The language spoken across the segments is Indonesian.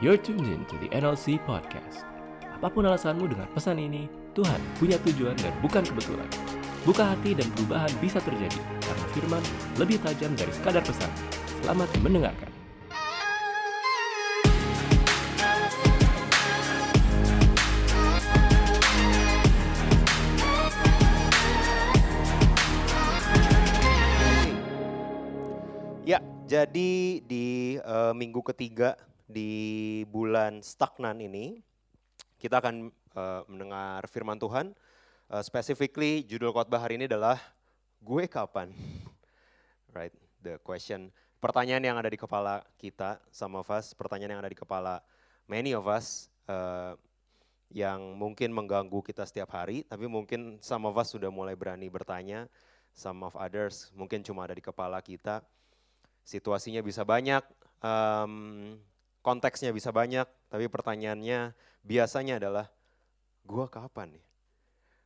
You're tuned in to the NLC Podcast. Apa pun alasanmu dengan pesan ini, Tuhan punya tujuan dan bukan kebetulan. Buka hati dan perubahan bisa terjadi karena firman lebih tajam dari sekadar pesan. Selamat mendengarkan. Ya, jadi di eh, minggu ketiga di bulan stagnan ini kita akan eh, mendengar firman Tuhan. Eh, specifically judul khotbah hari ini adalah gue kapan? Right, the question. Pertanyaan yang ada di kepala kita, some of us, pertanyaan yang ada di kepala many of us eh, yang mungkin mengganggu kita setiap hari, tapi mungkin some of us sudah mulai berani bertanya, some of others mungkin cuma ada di kepala kita situasinya bisa banyak, em, konteksnya bisa banyak, tapi pertanyaannya biasanya adalah, gua kapan nih?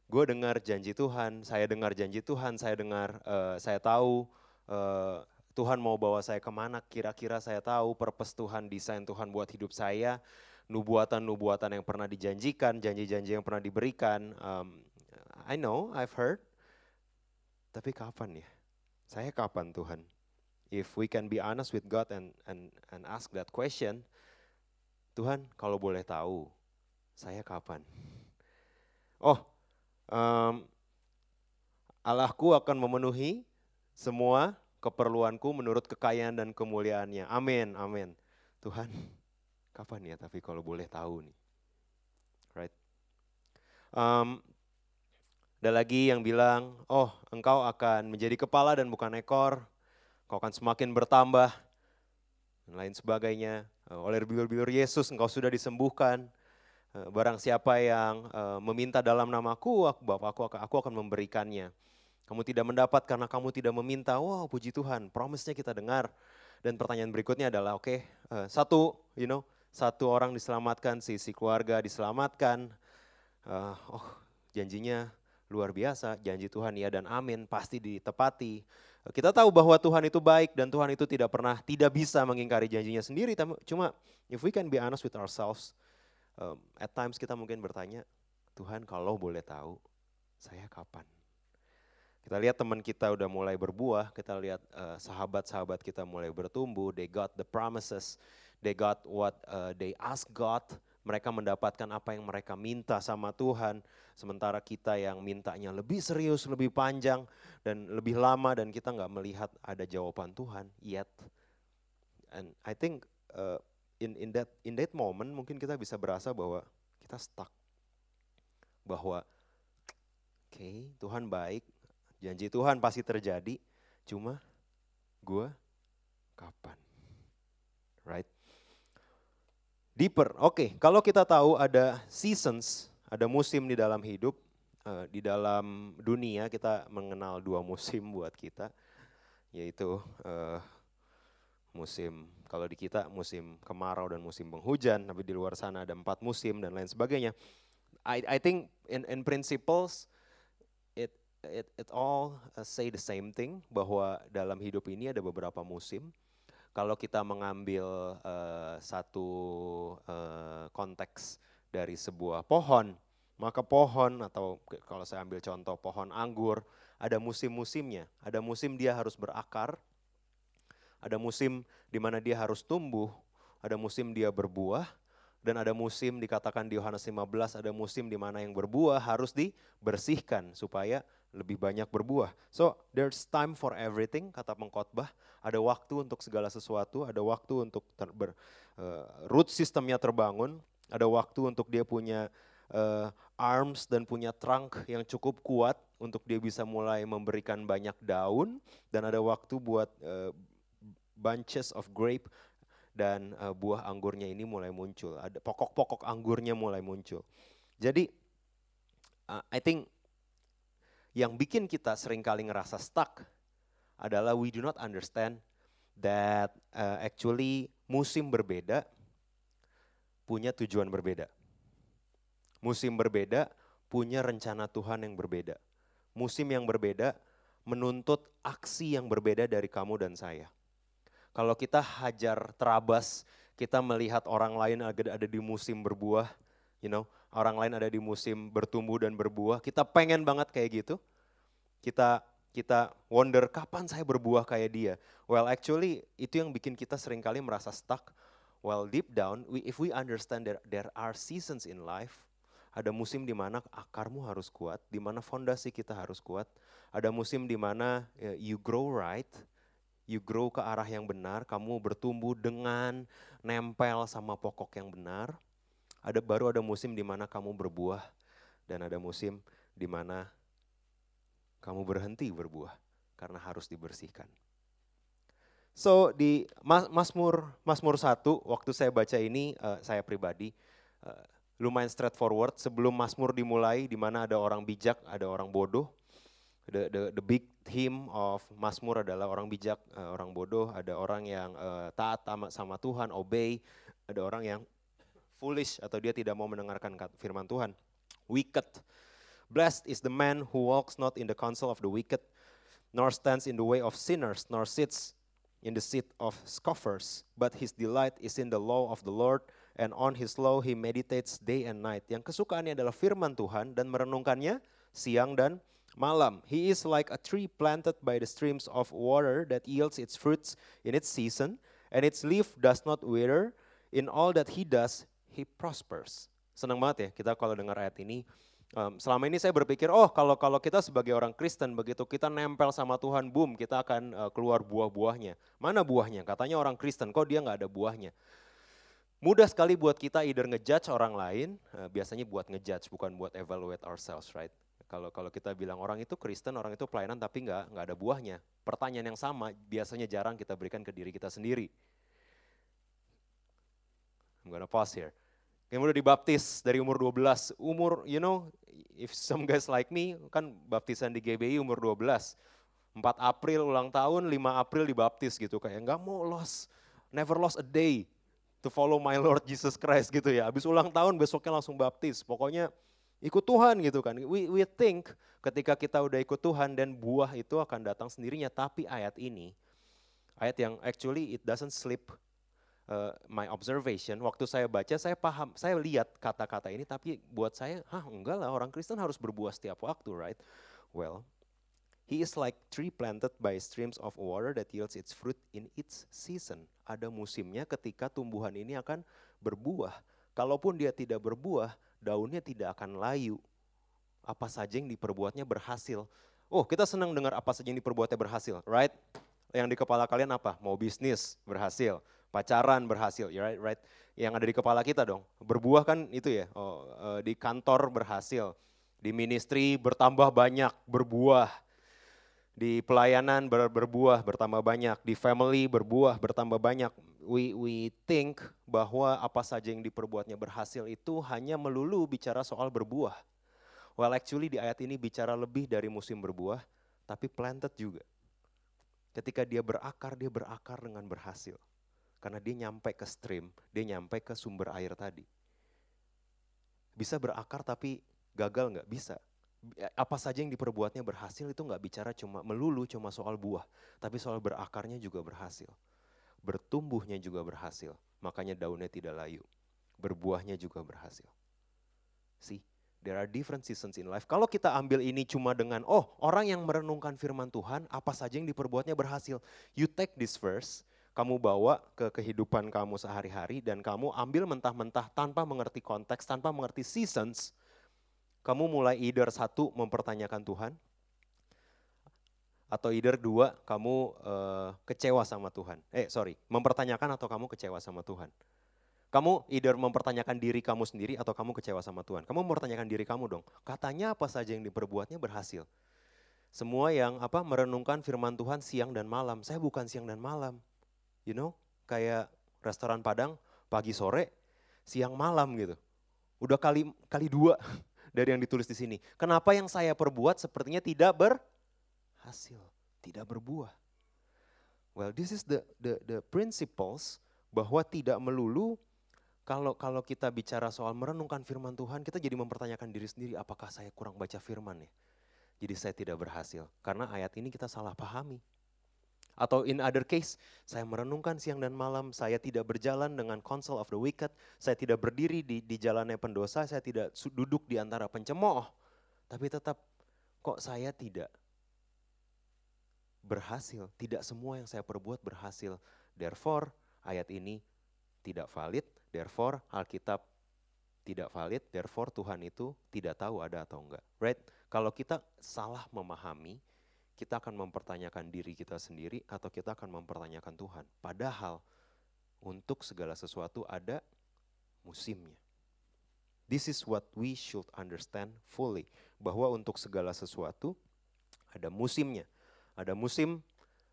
Gue dengar janji Tuhan, saya dengar janji Tuhan, saya dengar, eh, saya tahu eh, Tuhan mau bawa saya ke mana, kira-kira saya tahu purpose Tuhan, desain Tuhan buat hidup saya, nubuatan-nubuatan yang pernah dijanjikan, janji-janji yang pernah diberikan. em, I know, I've heard, tapi kapan ya? Saya kapan Tuhan? If we can be honest with God and and and ask that question, Tuhan kalau boleh tahu, saya kapan? Oh, em, Allahku akan memenuhi semua keperluanku menurut kekayaan dan kemuliaannya. Amin, amin. Tuhan, kapan ya? Tapi kalau boleh tahu nih, right? Em, ada lagi yang bilang, oh engkau akan menjadi kepala dan bukan ekor, kau akan semakin bertambah, dan lain sebagainya. Eh, Oleh bilur-bilur Yesus engkau sudah disembuhkan. Eh, Barang siapa yang eh, meminta dalam namaku, aku, aku akan memberikannya. Kamu tidak mendapat karena kamu tidak meminta. Wow, puji Tuhan, promise-nya kita dengar. Dan pertanyaan berikutnya adalah, oke, eh, satu, you know, satu orang diselamatkan, sisi keluarga diselamatkan. Oh, janjinya luar biasa, janji Tuhan ya dan amin, pasti ditepati. Kita tahu bahwa Tuhan itu baik dan Tuhan itu tidak pernah, tidak bisa mengingkari janjinya sendiri. Cuma if we can be honest with ourselves, um, at times kita mungkin bertanya, Tuhan kalau boleh tahu, saya kapan? Kita lihat teman kita udah mulai berbuah, kita lihat uh, sahabat-sahabat kita mulai bertumbuh, they got the promises, they got what uh, they ask God, mereka mendapatkan apa yang mereka minta sama Tuhan, sementara kita yang mintanya lebih serius, lebih panjang, dan lebih lama, dan kita nggak melihat ada jawaban Tuhan yet. And I think uh, in in that in that moment mungkin kita bisa berasa bahwa kita stuck, bahwa oke Tuhan baik, janji Tuhan pasti terjadi, cuma gue kapan, right? Deeper, oke. Kalau kita tahu ada seasons, ada musim di dalam hidup, eh, di dalam dunia kita mengenal dua musim buat kita, yaitu eh, musim kalau di kita musim kemarau dan musim penghujan, tapi di luar sana ada empat musim dan lain sebagainya. I I think in in principles it it it all uh, say the same thing bahwa dalam hidup ini ada beberapa musim kalau kita mengambil eh, satu eh, konteks dari sebuah pohon, maka pohon atau kalau saya ambil contoh pohon anggur, ada musim-musimnya. Ada musim dia harus berakar, ada musim di mana dia harus tumbuh, ada musim dia berbuah, dan ada musim dikatakan di Yohanes 15 ada musim di mana yang berbuah harus dibersihkan supaya lebih banyak berbuah. So there's time for everything kata pengkhotbah. Ada waktu untuk segala sesuatu, ada waktu untuk ter, ber, eh, root sistemnya terbangun, ada waktu untuk dia punya eh, arms dan punya trunk yang cukup kuat untuk dia bisa mulai memberikan banyak daun dan ada waktu buat eh, bunches of grape dan eh, buah anggurnya ini mulai muncul. Ada pokok-pokok anggurnya mulai muncul. Jadi uh, I think yang bikin kita sering kali ngerasa stuck adalah we do not understand that uh, actually musim berbeda punya tujuan berbeda. Musim berbeda punya rencana Tuhan yang berbeda. Musim yang berbeda menuntut aksi yang berbeda dari kamu dan saya. Kalau kita hajar terabas kita melihat orang lain ada, di musim berbuah, you know, orang lain ada di musim bertumbuh dan berbuah. Kita pengen banget kayak gitu. Kita kita wonder kapan saya berbuah kayak dia. Well, actually itu yang bikin kita sering kali merasa stuck. Well, deep down, we, if we understand that there are seasons in life, ada musim di mana akarmu harus kuat, di mana fondasi kita harus kuat. Ada musim di mana ya, you grow right, you grow ke arah yang benar, kamu bertumbuh dengan nempel sama pokok yang benar. Ada baru ada musim di mana kamu berbuah dan ada musim di mana kamu berhenti berbuah karena harus dibersihkan. So di Mazmur Mazmur 1 waktu saya baca ini uh, saya pribadi uh, lumayan straightforward. Sebelum Mazmur dimulai di mana ada orang bijak, ada orang bodoh. The the the big theme of Mazmur adalah orang bijak, uh, orang bodoh, ada orang yang uh, taat sama Tuhan, obey, ada orang yang foolish atau dia tidak mau mendengarkan firman Tuhan. Wicked. Blessed is the man who walks not in the counsel of the wicked, nor stands in the way of sinners, nor sits in the seat of scoffers, but his delight is in the law of the Lord, and on his law he meditates day and night. Yang kesukaannya adalah firman Tuhan dan merenungkannya siang dan malam. He is like a tree planted by the streams of water that yields its fruits in its season, and its leaf does not wither. In all that he does, he prospers. Senang banget ya kita kalau dengar ayat ini. Um, selama ini saya berpikir, oh kalau kalau kita sebagai orang Kristen begitu kita nempel sama Tuhan, boom, kita akan uh, keluar buah-buahnya. Mana buahnya? Katanya orang Kristen, kok dia nggak ada buahnya? Mudah sekali buat kita either ngejudge orang lain, uh, biasanya buat ngejudge bukan buat evaluate ourselves, right? Kalau kalau kita bilang orang itu Kristen, orang itu pelayanan tapi nggak nggak ada buahnya. Pertanyaan yang sama biasanya jarang kita berikan ke diri kita sendiri. I'm gonna pause here. Yang udah dibaptis dari umur 12, umur you know, if some guys like me kan baptisan di GBI umur 12. 4 April ulang tahun, 5 April dibaptis gitu kayak nggak mau lost, never lost a day to follow my Lord Jesus Christ gitu ya. Habis ulang tahun besoknya langsung baptis. Pokoknya ikut Tuhan gitu kan. We, we think ketika kita udah ikut Tuhan dan buah itu akan datang sendirinya. Tapi ayat ini, ayat yang actually it doesn't slip uh, my observation. Waktu saya baca saya paham, saya lihat kata-kata ini tapi buat saya, hah enggak lah orang Kristen harus berbuah setiap waktu right. Well, He is like tree planted by streams of water that yields its fruit in its season. Ada musimnya ketika tumbuhan ini akan berbuah. Kalaupun dia tidak berbuah, daunnya tidak akan layu. Apa saja yang diperbuatnya berhasil. Oh, kita senang dengar apa saja yang diperbuatnya berhasil, right? Yang di kepala kalian apa? Mau bisnis berhasil, pacaran berhasil, ya right, right? Yang ada di kepala kita dong. Berbuah kan itu ya. Oh, eh, di kantor berhasil, di ministry bertambah banyak, berbuah. Di pelayanan ber, berbuah bertambah banyak, di family berbuah bertambah banyak we we think bahwa apa saja yang diperbuatnya berhasil itu hanya melulu bicara soal berbuah. Well actually di ayat ini bicara lebih dari musim berbuah, tapi planted juga. Ketika dia berakar, dia berakar dengan berhasil. Karena dia nyampe ke stream, dia nyampe ke sumber air tadi. Bisa berakar tapi gagal nggak? Bisa. Apa saja yang diperbuatnya berhasil itu nggak bicara cuma melulu cuma soal buah, tapi soal berakarnya juga berhasil bertumbuhnya juga berhasil. Makanya daunnya tidak layu. Berbuahnya juga berhasil. See, there are different seasons in life. Kalau kita ambil ini cuma dengan, oh orang yang merenungkan firman Tuhan, apa saja yang diperbuatnya berhasil. You take this verse, kamu bawa ke kehidupan kamu sehari-hari dan kamu ambil mentah-mentah tanpa mengerti konteks, tanpa mengerti seasons, kamu mulai either satu mempertanyakan Tuhan, atau either dua kamu uh, kecewa sama Tuhan. Eh sorry, mempertanyakan atau kamu kecewa sama Tuhan. Kamu either mempertanyakan diri kamu sendiri atau kamu kecewa sama Tuhan. Kamu mempertanyakan diri kamu dong. Katanya apa saja yang diperbuatnya berhasil. Semua yang apa merenungkan firman Tuhan siang dan malam. Saya bukan siang dan malam. You know, kayak restoran Padang pagi sore, siang malam gitu. Udah kali kali dua dari yang ditulis di sini. Kenapa yang saya perbuat sepertinya tidak ber hasil, tidak berbuah. Well, this is the the the principles bahwa tidak melulu kalau kalau kita bicara soal merenungkan firman Tuhan, kita jadi mempertanyakan diri sendiri, apakah saya kurang baca firman ya? Jadi saya tidak berhasil. Karena ayat ini kita salah pahami. Atau in other case, saya merenungkan siang dan malam, saya tidak berjalan dengan counsel of the wicked, saya tidak berdiri di, di jalannya pendosa, saya tidak duduk di antara pencemooh, tapi tetap kok saya tidak berhasil, tidak semua yang saya perbuat berhasil. Therefore, ayat ini tidak valid, therefore Alkitab tidak valid, therefore Tuhan itu tidak tahu ada atau enggak. Right? Kalau kita salah memahami, kita akan mempertanyakan diri kita sendiri atau kita akan mempertanyakan Tuhan. Padahal untuk segala sesuatu ada musimnya. This is what we should understand fully. Bahwa untuk segala sesuatu ada musimnya. Ada musim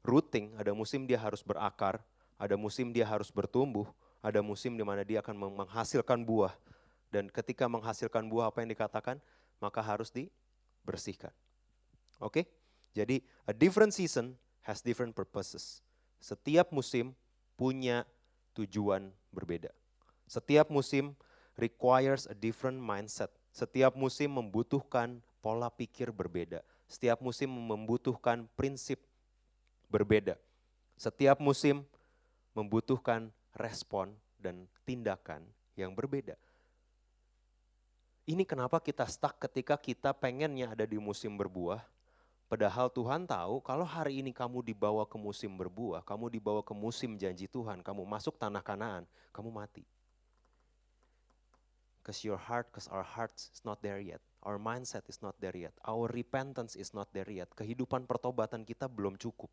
rooting, ada musim dia harus berakar, ada musim dia harus bertumbuh, ada musim di mana dia akan menghasilkan buah. Dan ketika menghasilkan buah apa yang dikatakan, maka harus dibersihkan. Oke? Okay? Jadi a different season has different purposes. Setiap musim punya tujuan berbeda. Setiap musim requires a different mindset. Setiap musim membutuhkan pola pikir berbeda. Setiap musim membutuhkan prinsip berbeda. Setiap musim membutuhkan respon dan tindakan yang berbeda. Ini kenapa kita stuck ketika kita pengennya ada di musim berbuah, Padahal Tuhan tahu kalau hari ini kamu dibawa ke musim berbuah, kamu dibawa ke musim janji Tuhan, kamu masuk tanah kanaan, kamu mati. Because your heart, because our hearts is not there yet. Our mindset is not there yet. Our repentance is not there yet. Kehidupan pertobatan kita belum cukup.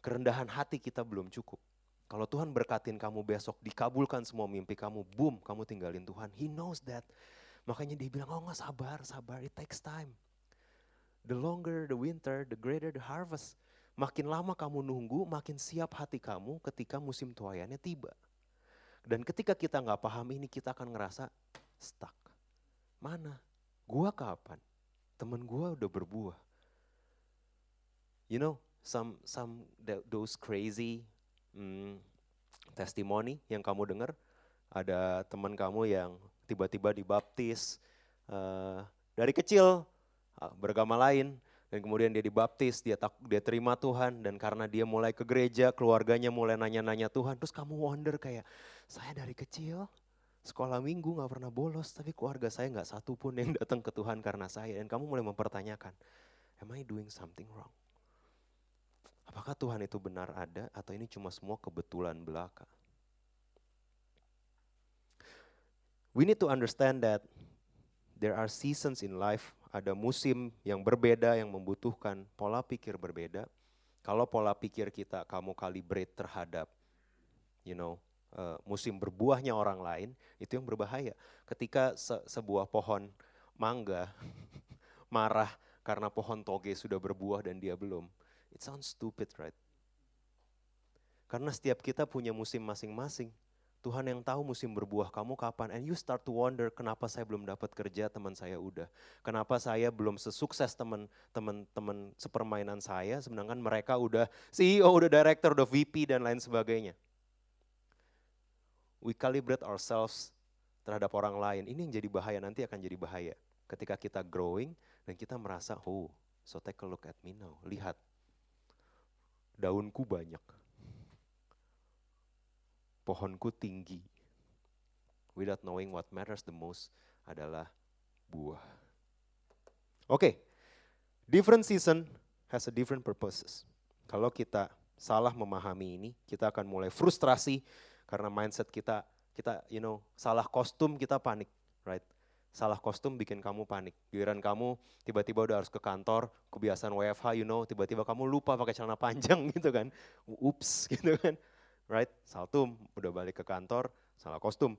Kerendahan hati kita belum cukup. Kalau Tuhan berkatin kamu besok, dikabulkan semua mimpi kamu, boom, kamu tinggalin Tuhan. He knows that. Makanya dia bilang, oh nggak sabar, sabar, it takes time the longer the winter, the greater the harvest. Makin lama kamu nunggu, makin siap hati kamu ketika musim tuayannya tiba. Dan ketika kita nggak paham ini, kita akan ngerasa stuck. Mana? Gua kapan? Temen gua udah berbuah. You know, some some those crazy hmm, testimoni yang kamu dengar, ada teman kamu yang tiba-tiba dibaptis uh, dari kecil beragama lain dan kemudian dia dibaptis, dia tak, dia terima Tuhan dan karena dia mulai ke gereja, keluarganya mulai nanya-nanya Tuhan, terus kamu wonder kayak saya dari kecil sekolah minggu nggak pernah bolos, tapi keluarga saya nggak satu pun yang datang ke Tuhan karena saya dan kamu mulai mempertanyakan, am I doing something wrong? Apakah Tuhan itu benar ada atau ini cuma semua kebetulan belaka? We need to understand that there are seasons in life ada musim yang berbeda yang membutuhkan pola pikir berbeda. Kalau pola pikir kita kamu kalibrate terhadap you know uh, musim berbuahnya orang lain, itu yang berbahaya. Ketika se sebuah pohon mangga marah karena pohon toge sudah berbuah dan dia belum. It sounds stupid, right? Karena setiap kita punya musim masing-masing. Tuhan yang tahu musim berbuah kamu kapan. And you start to wonder, kenapa saya belum dapat kerja, teman saya udah. Kenapa saya belum sesukses teman-teman sepermainan saya, sedangkan mereka udah CEO, udah director, udah VP, dan lain sebagainya. We calibrate ourselves terhadap orang lain. Ini yang jadi bahaya, nanti akan jadi bahaya. Ketika kita growing, dan kita merasa, oh, so take a look at me now. Lihat, daunku banyak pohonku tinggi. Without knowing what matters the most adalah buah. Oke, okay. different season has a different purposes. Kalau kita salah memahami ini, kita akan mulai frustrasi karena mindset kita, kita you know, salah kostum kita panik, right? Salah kostum bikin kamu panik. Giliran kamu tiba-tiba udah harus ke kantor, kebiasaan WFH, you know, tiba-tiba kamu lupa pakai celana panjang gitu kan. Ups gitu kan right? Saltum, udah balik ke kantor, salah kostum.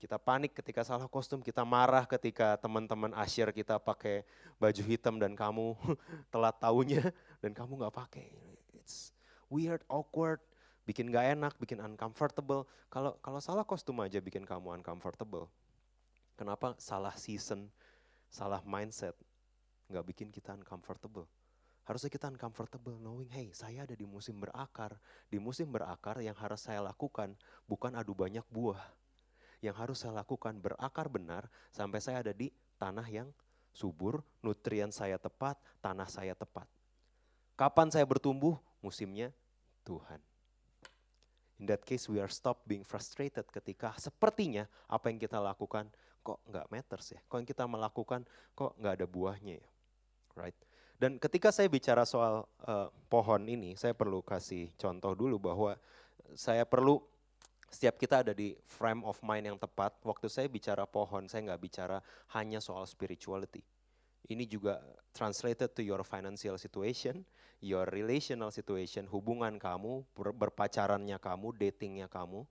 Kita panik ketika salah kostum, kita marah ketika teman-teman asyir kita pakai baju hitam dan kamu telat tahunya dan kamu nggak pakai. It's weird, awkward, bikin gak enak, bikin uncomfortable. Kalau kalau salah kostum aja bikin kamu uncomfortable. Kenapa salah season, salah mindset nggak bikin kita uncomfortable? Harusnya kita uncomfortable knowing, hey saya ada di musim berakar. Di musim berakar yang harus saya lakukan bukan adu banyak buah. Yang harus saya lakukan berakar benar sampai saya ada di tanah yang subur, nutrien saya tepat, tanah saya tepat. Kapan saya bertumbuh? Musimnya Tuhan. In that case we are stop being frustrated ketika sepertinya apa yang kita lakukan kok nggak matters ya. Kok yang kita melakukan kok nggak ada buahnya ya. Right? Dan ketika saya bicara soal uh, pohon ini, saya perlu kasih contoh dulu bahwa saya perlu setiap kita ada di frame of mind yang tepat. Waktu saya bicara pohon, saya nggak bicara hanya soal spirituality. Ini juga translated to your financial situation, your relational situation, hubungan kamu, ber berpacarannya kamu, datingnya kamu.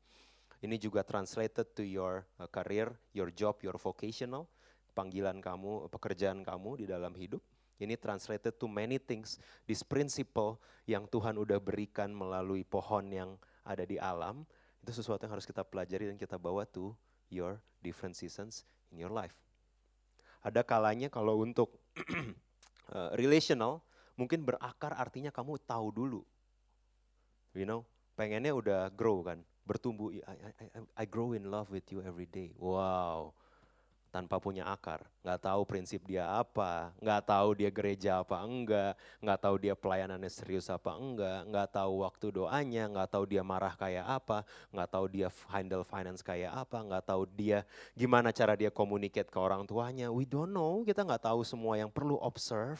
Ini juga translated to your uh, career, your job, your vocational, panggilan kamu, pekerjaan kamu di dalam hidup. Ini translated to many things. This principle yang Tuhan udah berikan melalui pohon yang ada di alam, itu sesuatu yang harus kita pelajari dan kita bawa to your different seasons in your life. Ada kalanya kalau untuk uh, relational, mungkin berakar artinya kamu tahu dulu. You know, pengennya udah grow kan, bertumbuh. I, I, I grow in love with you every day. Wow, tanpa punya akar, nggak tahu prinsip dia apa, nggak tahu dia gereja apa enggak, nggak tahu dia pelayanannya serius apa enggak, nggak tahu waktu doanya, nggak tahu dia marah kayak apa, nggak tahu dia handle finance kayak apa, nggak tahu dia gimana cara dia communicate ke orang tuanya. We don't know, kita nggak tahu semua yang perlu observe,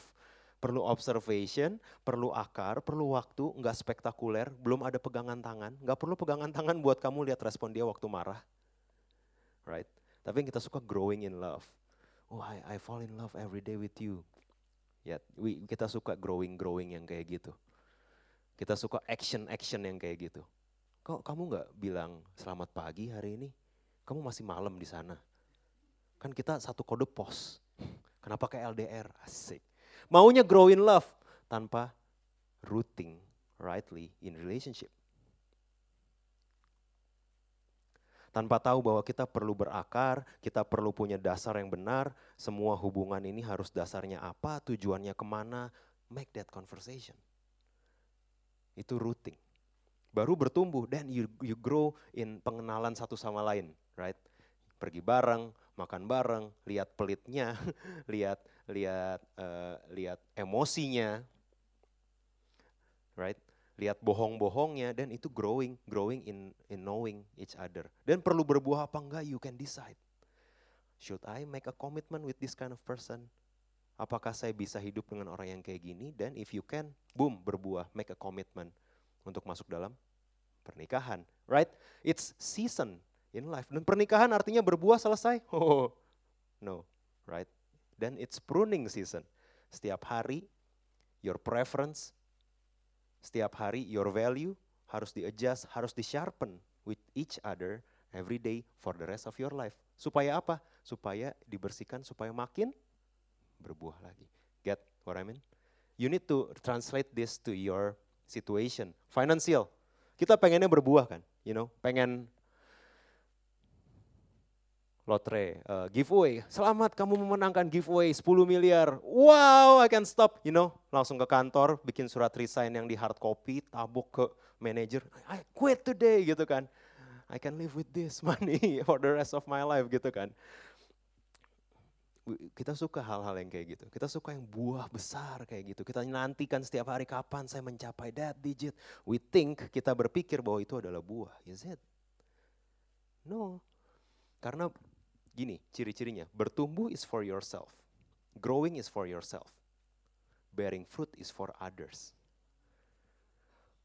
perlu observation, perlu akar, perlu waktu, nggak spektakuler, belum ada pegangan tangan, nggak perlu pegangan tangan buat kamu lihat respon dia waktu marah, right? Tapi yang kita suka growing in love. Oh, I, I fall in love every day with you. Ya, we, kita suka growing-growing yang kayak gitu. Kita suka action-action yang kayak gitu. Kok kamu nggak bilang selamat pagi hari ini? Kamu masih malam di sana. Kan kita satu kode pos. Kenapa kayak LDR? Asik. Maunya grow in love tanpa rooting rightly in relationship. Tanpa tahu bahwa kita perlu berakar, kita perlu punya dasar yang benar, semua hubungan ini harus dasarnya apa, tujuannya ke mana, make that conversation. Itu routing. Baru bertumbuh, then you, you grow in pengenalan satu sama lain, right? Pergi bareng, makan bareng, lihat pelitnya, lihat lihat uh, lihat emosinya, right? Lihat bohong-bohongnya dan itu growing, growing in in knowing each other. Dan perlu berbuah apa enggak you can decide. Should I make a commitment with this kind of person? Apakah saya bisa hidup dengan orang yang kayak gini? Dan if you can, boom, berbuah, make a commitment untuk masuk dalam pernikahan, right? It's season in life. Dan pernikahan artinya berbuah selesai? Oh, no, right? Dan it's pruning season. Setiap hari, your preference, setiap hari your value harus di-adjust, harus di-sharpen with each other every day for the rest of your life. Supaya apa? Supaya dibersihkan, supaya makin berbuah lagi. Get what I mean? You need to translate this to your situation. Financial. Kita pengennya berbuah kan, you know, pengen lotre, uh, giveaway. Selamat kamu memenangkan giveaway 10 miliar. Wow, I can stop. You know, langsung ke kantor, bikin surat resign yang di hard copy, tabuk ke manager. I quit today gitu kan. I can live with this money for the rest of my life gitu kan. Kita suka hal-hal yang kayak gitu. Kita suka yang buah besar kayak gitu. Kita nantikan setiap hari kapan saya mencapai that digit. We think, kita berpikir bahwa itu adalah buah. Is it? No. Karena Gini ciri-cirinya, bertumbuh is for yourself. Growing is for yourself. Bearing fruit is for others.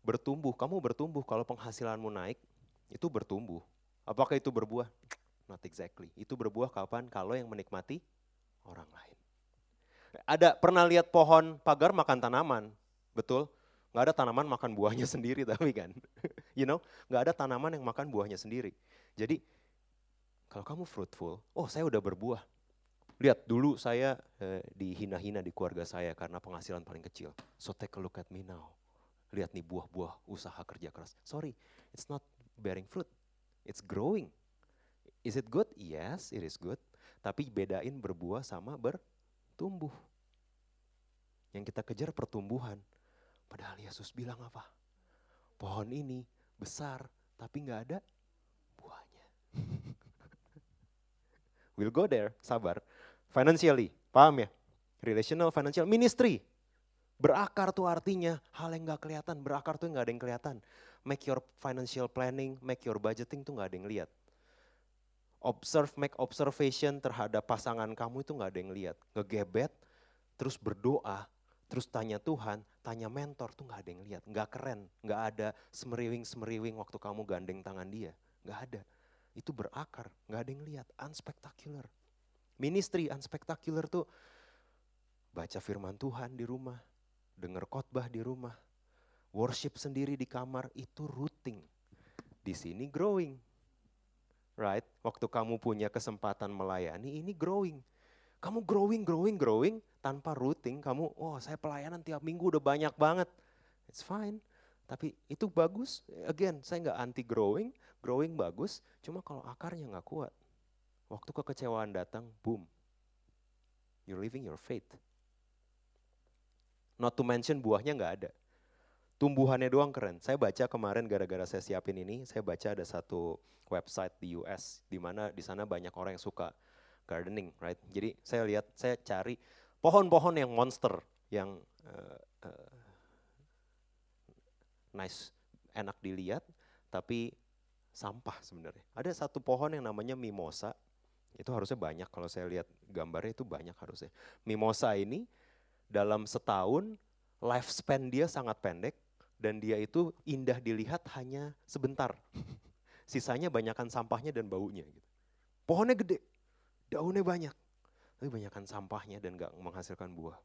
Bertumbuh, kamu bertumbuh kalau penghasilanmu naik, itu bertumbuh. Apakah itu berbuah? Not exactly. Itu berbuah kapan? Kalau yang menikmati orang lain. Ada pernah lihat pohon pagar makan tanaman, betul? Gak ada tanaman makan buahnya sendiri tapi kan, you know, gak ada tanaman yang makan buahnya sendiri. Jadi kalau kamu fruitful, oh saya udah berbuah. Lihat dulu saya eh, dihina-hina di keluarga saya karena penghasilan paling kecil. So take a look at me now. Lihat nih buah-buah usaha kerja keras. Sorry, it's not bearing fruit. It's growing. Is it good? Yes, it is good. Tapi bedain berbuah sama bertumbuh. Yang kita kejar pertumbuhan. Padahal Yesus bilang apa? Pohon ini besar tapi nggak ada buahnya. We'll go there, sabar. Financially, paham ya? Relational, financial, ministry. Berakar tuh artinya hal yang gak kelihatan. Berakar tuh gak ada yang kelihatan. Make your financial planning, make your budgeting tuh gak ada yang lihat. Observe, make observation terhadap pasangan kamu itu gak ada yang lihat. Ngegebet, terus berdoa, terus tanya Tuhan, tanya mentor tuh gak ada yang lihat. Gak keren, gak ada semeriwing-semeriwing waktu kamu gandeng tangan dia. Gak ada. Itu berakar, gak ada yang lihat. Unspectacular. Ministry unspectacular tuh baca firman Tuhan di rumah, dengar khotbah di rumah, worship sendiri di kamar itu routing. Di sini growing. Right? Waktu kamu punya kesempatan melayani ini growing. Kamu growing, growing, growing tanpa routing, kamu, oh saya pelayanan tiap minggu udah banyak banget. It's fine. Tapi itu bagus. Again, saya nggak anti growing, growing bagus. Cuma kalau akarnya nggak kuat, Waktu kekecewaan datang, boom. You're living your faith. Not to mention buahnya nggak ada. Tumbuhannya doang keren. Saya baca kemarin gara-gara saya siapin ini, saya baca ada satu website di US di mana di sana banyak orang yang suka gardening, right? Jadi saya lihat, saya cari pohon-pohon yang monster, yang uh, uh, nice, enak dilihat, tapi sampah sebenarnya. Ada satu pohon yang namanya mimosa, itu harusnya banyak kalau saya lihat gambarnya itu banyak harusnya. Mimosa ini dalam setahun lifespan dia sangat pendek dan dia itu indah dilihat hanya sebentar. Sisanya banyakkan sampahnya dan baunya. Gitu. Pohonnya gede, daunnya banyak, tapi banyakkan sampahnya dan gak menghasilkan buah.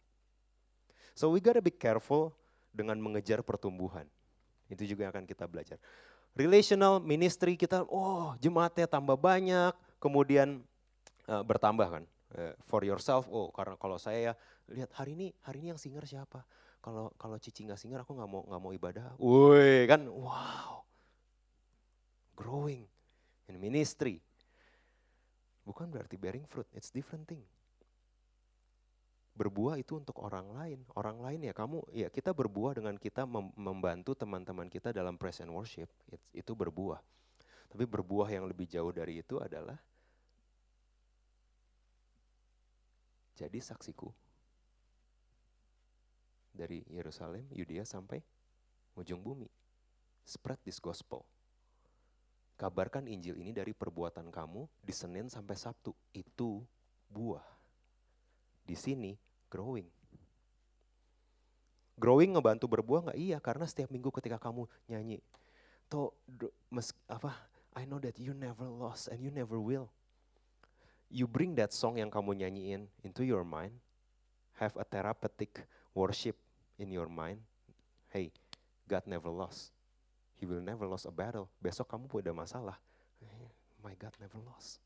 So we gotta be careful dengan mengejar pertumbuhan. Itu juga yang akan kita belajar. Relational ministry kita, oh jemaatnya tambah banyak, kemudian uh, bertambah kan. Uh, for yourself oh karena kalau saya ya lihat hari ini hari ini yang singer siapa? Kalau kalau Cici nggak singer aku nggak mau nggak mau ibadah. Woi kan wow. Growing in ministry. Bukan berarti bearing fruit it's different thing berbuah itu untuk orang lain orang lain ya kamu ya kita berbuah dengan kita membantu teman-teman kita dalam praise and worship itu berbuah tapi berbuah yang lebih jauh dari itu adalah jadi saksiku. Dari Yerusalem, Yudea sampai ujung bumi. Spread this gospel. Kabarkan Injil ini dari perbuatan kamu di Senin sampai Sabtu. Itu buah. Di sini growing. Growing ngebantu berbuah nggak? Iya, karena setiap minggu ketika kamu nyanyi, to mes, apa? I know that you never lost and you never will you bring that song yang kamu nyanyiin into your mind, have a therapeutic worship in your mind. Hey, God never lost. He will never lost a battle. Besok kamu punya masalah. My God never lost.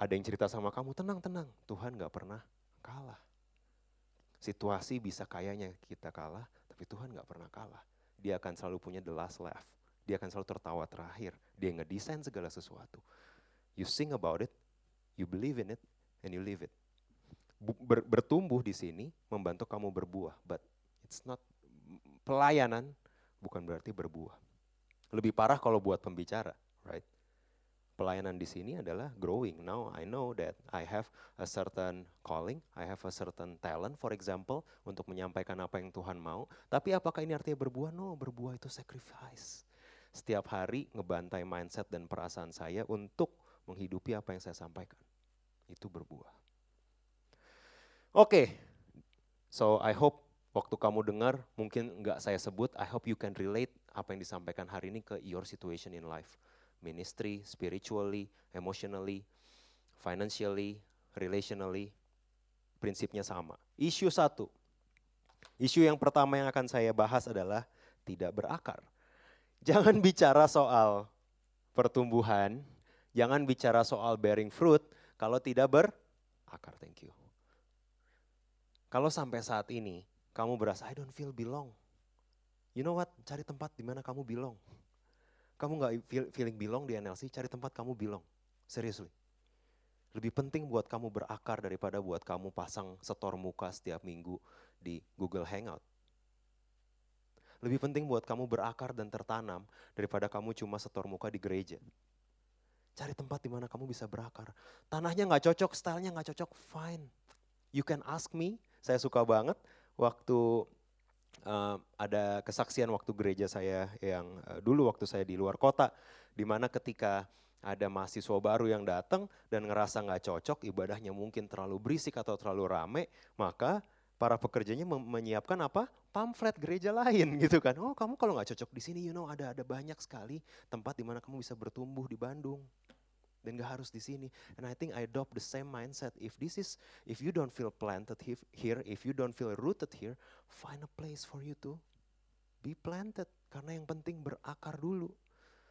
Ada yang cerita sama kamu, tenang, tenang. Tuhan gak pernah kalah. Situasi bisa kayaknya kita kalah, tapi Tuhan gak pernah kalah. Dia akan selalu punya the last laugh. Dia akan selalu tertawa terakhir. Dia ngedesain segala sesuatu. You sing about it, you believe in it, and you live it. Ber, bertumbuh di sini membantu kamu berbuah, but it's not pelayanan bukan berarti berbuah. Lebih parah kalau buat pembicara, right? Pelayanan di sini adalah growing. Now I know that I have a certain calling, I have a certain talent, for example, untuk menyampaikan apa yang Tuhan mau. Tapi apakah ini artinya berbuah? No, berbuah itu sacrifice. Setiap hari ngebantai mindset dan perasaan saya untuk menghidupi apa yang saya sampaikan. Itu berbuah. Oke, okay. so I hope waktu kamu dengar, mungkin nggak saya sebut, I hope you can relate apa yang disampaikan hari ini ke your situation in life. Ministry, spiritually, emotionally, financially, relationally, prinsipnya sama. Isu satu, isu yang pertama yang akan saya bahas adalah tidak berakar. Jangan bicara soal pertumbuhan, Jangan bicara soal bearing fruit kalau tidak berakar. Thank you. Kalau sampai saat ini kamu berasa I don't feel belong. You know what? Cari tempat di mana kamu belong. Kamu nggak feel, feeling belong di NLC, cari tempat kamu belong. Seriously. Lebih penting buat kamu berakar daripada buat kamu pasang setor muka setiap minggu di Google Hangout. Lebih penting buat kamu berakar dan tertanam daripada kamu cuma setor muka di gereja. Cari tempat di mana kamu bisa berakar. Tanahnya nggak cocok, stylenya nggak cocok, fine. You can ask me, Saya suka banget waktu uh, ada kesaksian waktu gereja saya yang uh, dulu waktu saya di luar kota, di mana ketika ada mahasiswa baru yang datang dan ngerasa nggak cocok, ibadahnya mungkin terlalu berisik atau terlalu rame, maka para pekerjanya menyiapkan apa? Pamflet gereja lain gitu kan. Oh kamu kalau nggak cocok di sini, you know ada ada banyak sekali tempat di mana kamu bisa bertumbuh di Bandung dan gak harus di sini. And I think I adopt the same mindset. If this is, if you don't feel planted here, if you don't feel rooted here, find a place for you to be planted. Karena yang penting berakar dulu.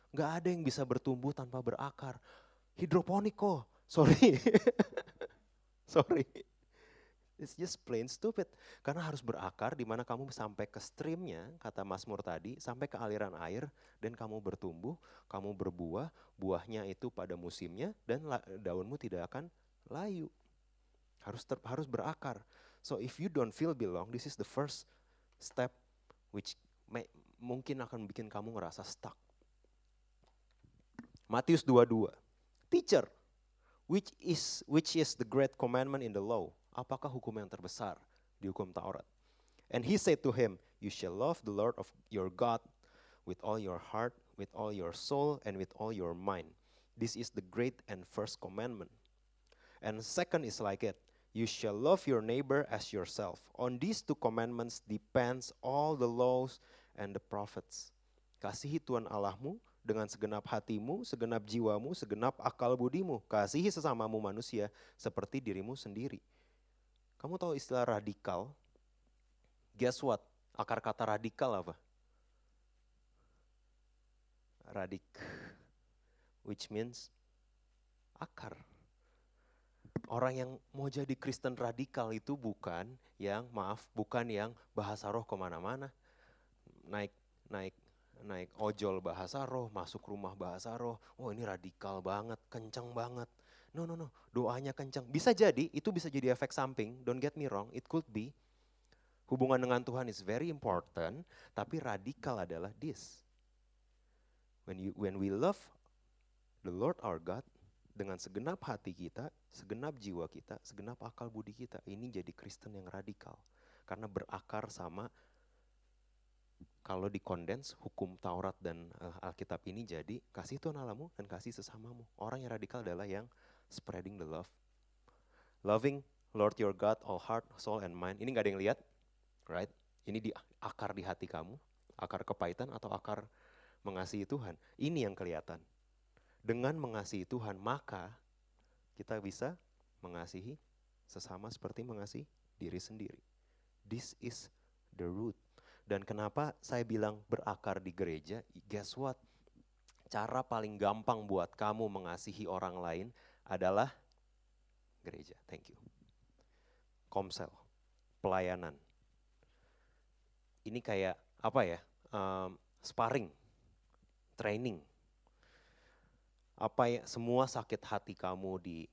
Gak ada yang bisa bertumbuh tanpa berakar. Hidroponik kok, sorry. sorry. It's just plain stupid. Karena harus berakar di mana kamu sampai ke streamnya, kata Mas Mur tadi, sampai ke aliran air dan kamu bertumbuh, kamu berbuah, buahnya itu pada musimnya dan daunmu tidak akan layu. Harus ter, harus berakar. So if you don't feel belong, this is the first step which may, mungkin akan bikin kamu ngerasa stuck. Matius 22. Teacher, which is which is the great commandment in the law? Apakah hukum yang terbesar di hukum Taurat? And he said to him, you shall love the Lord of your God with all your heart, with all your soul, and with all your mind. This is the great and first commandment. And second is like it, you shall love your neighbor as yourself. On these two commandments depends all the laws and the prophets. Kasihi Tuhan Allahmu dengan segenap hatimu, segenap jiwamu, segenap akal budimu. Kasihi sesamamu manusia seperti dirimu sendiri. Kamu tahu istilah radikal? Guess what? Akar kata radikal apa? Radik, which means akar. Orang yang mau jadi Kristen radikal itu bukan yang, maaf, bukan yang bahasa roh ke mana-mana. Naik, naik, naik ojol bahasa roh, masuk rumah bahasa roh. Oh ini radikal banget, kenceng banget. No, no, no. Doanya kencang. Bisa jadi, itu bisa jadi efek samping. Don't get me wrong, it could be. Hubungan dengan Tuhan is very important, tapi radikal adalah this. When you when we love the Lord our God dengan segenap hati kita, segenap jiwa kita, segenap akal budi kita, ini jadi Kristen yang radikal. Karena berakar sama kalau dikondens hukum Taurat dan uh, Alkitab ini jadi kasih Tuhan Allahmu dan kasih sesamamu. Orang yang radikal adalah yang spreading the love. Loving Lord your God all heart, soul, and mind. Ini gak ada yang lihat, right? Ini di akar di hati kamu, akar kepahitan atau akar mengasihi Tuhan. Ini yang kelihatan. Dengan mengasihi Tuhan, maka kita bisa mengasihi sesama seperti mengasihi diri sendiri. This is the root. Dan kenapa saya bilang berakar di gereja? Guess what? Cara paling gampang buat kamu mengasihi orang lain adalah gereja. Thank you. Komsel, pelayanan. Ini kayak apa ya? Um, sparring, training. Apa ya? Semua sakit hati kamu di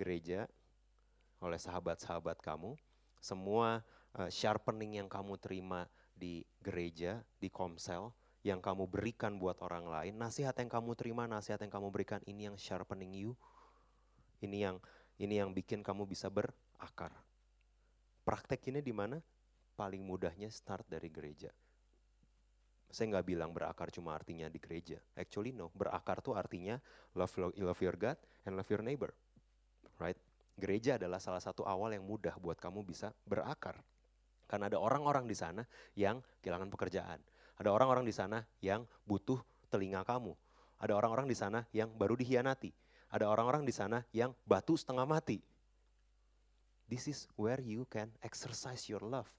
gereja oleh sahabat-sahabat kamu, semua uh, sharpening yang kamu terima di gereja, di komsel, yang kamu berikan buat orang lain, nasihat yang kamu terima, nasihat yang kamu berikan, ini yang sharpening you, ini yang ini yang bikin kamu bisa berakar. Praktek ini di mana? Paling mudahnya start dari gereja. Saya nggak bilang berakar cuma artinya di gereja. Actually no, berakar tuh artinya love, love your God and love your neighbor. Right? Gereja adalah salah satu awal yang mudah buat kamu bisa berakar. Karena ada orang-orang di sana yang kehilangan pekerjaan. Ada orang-orang di sana yang butuh telinga kamu. Ada orang-orang di sana yang baru dihianati ada orang-orang di sana yang batu setengah mati. This is where you can exercise your love.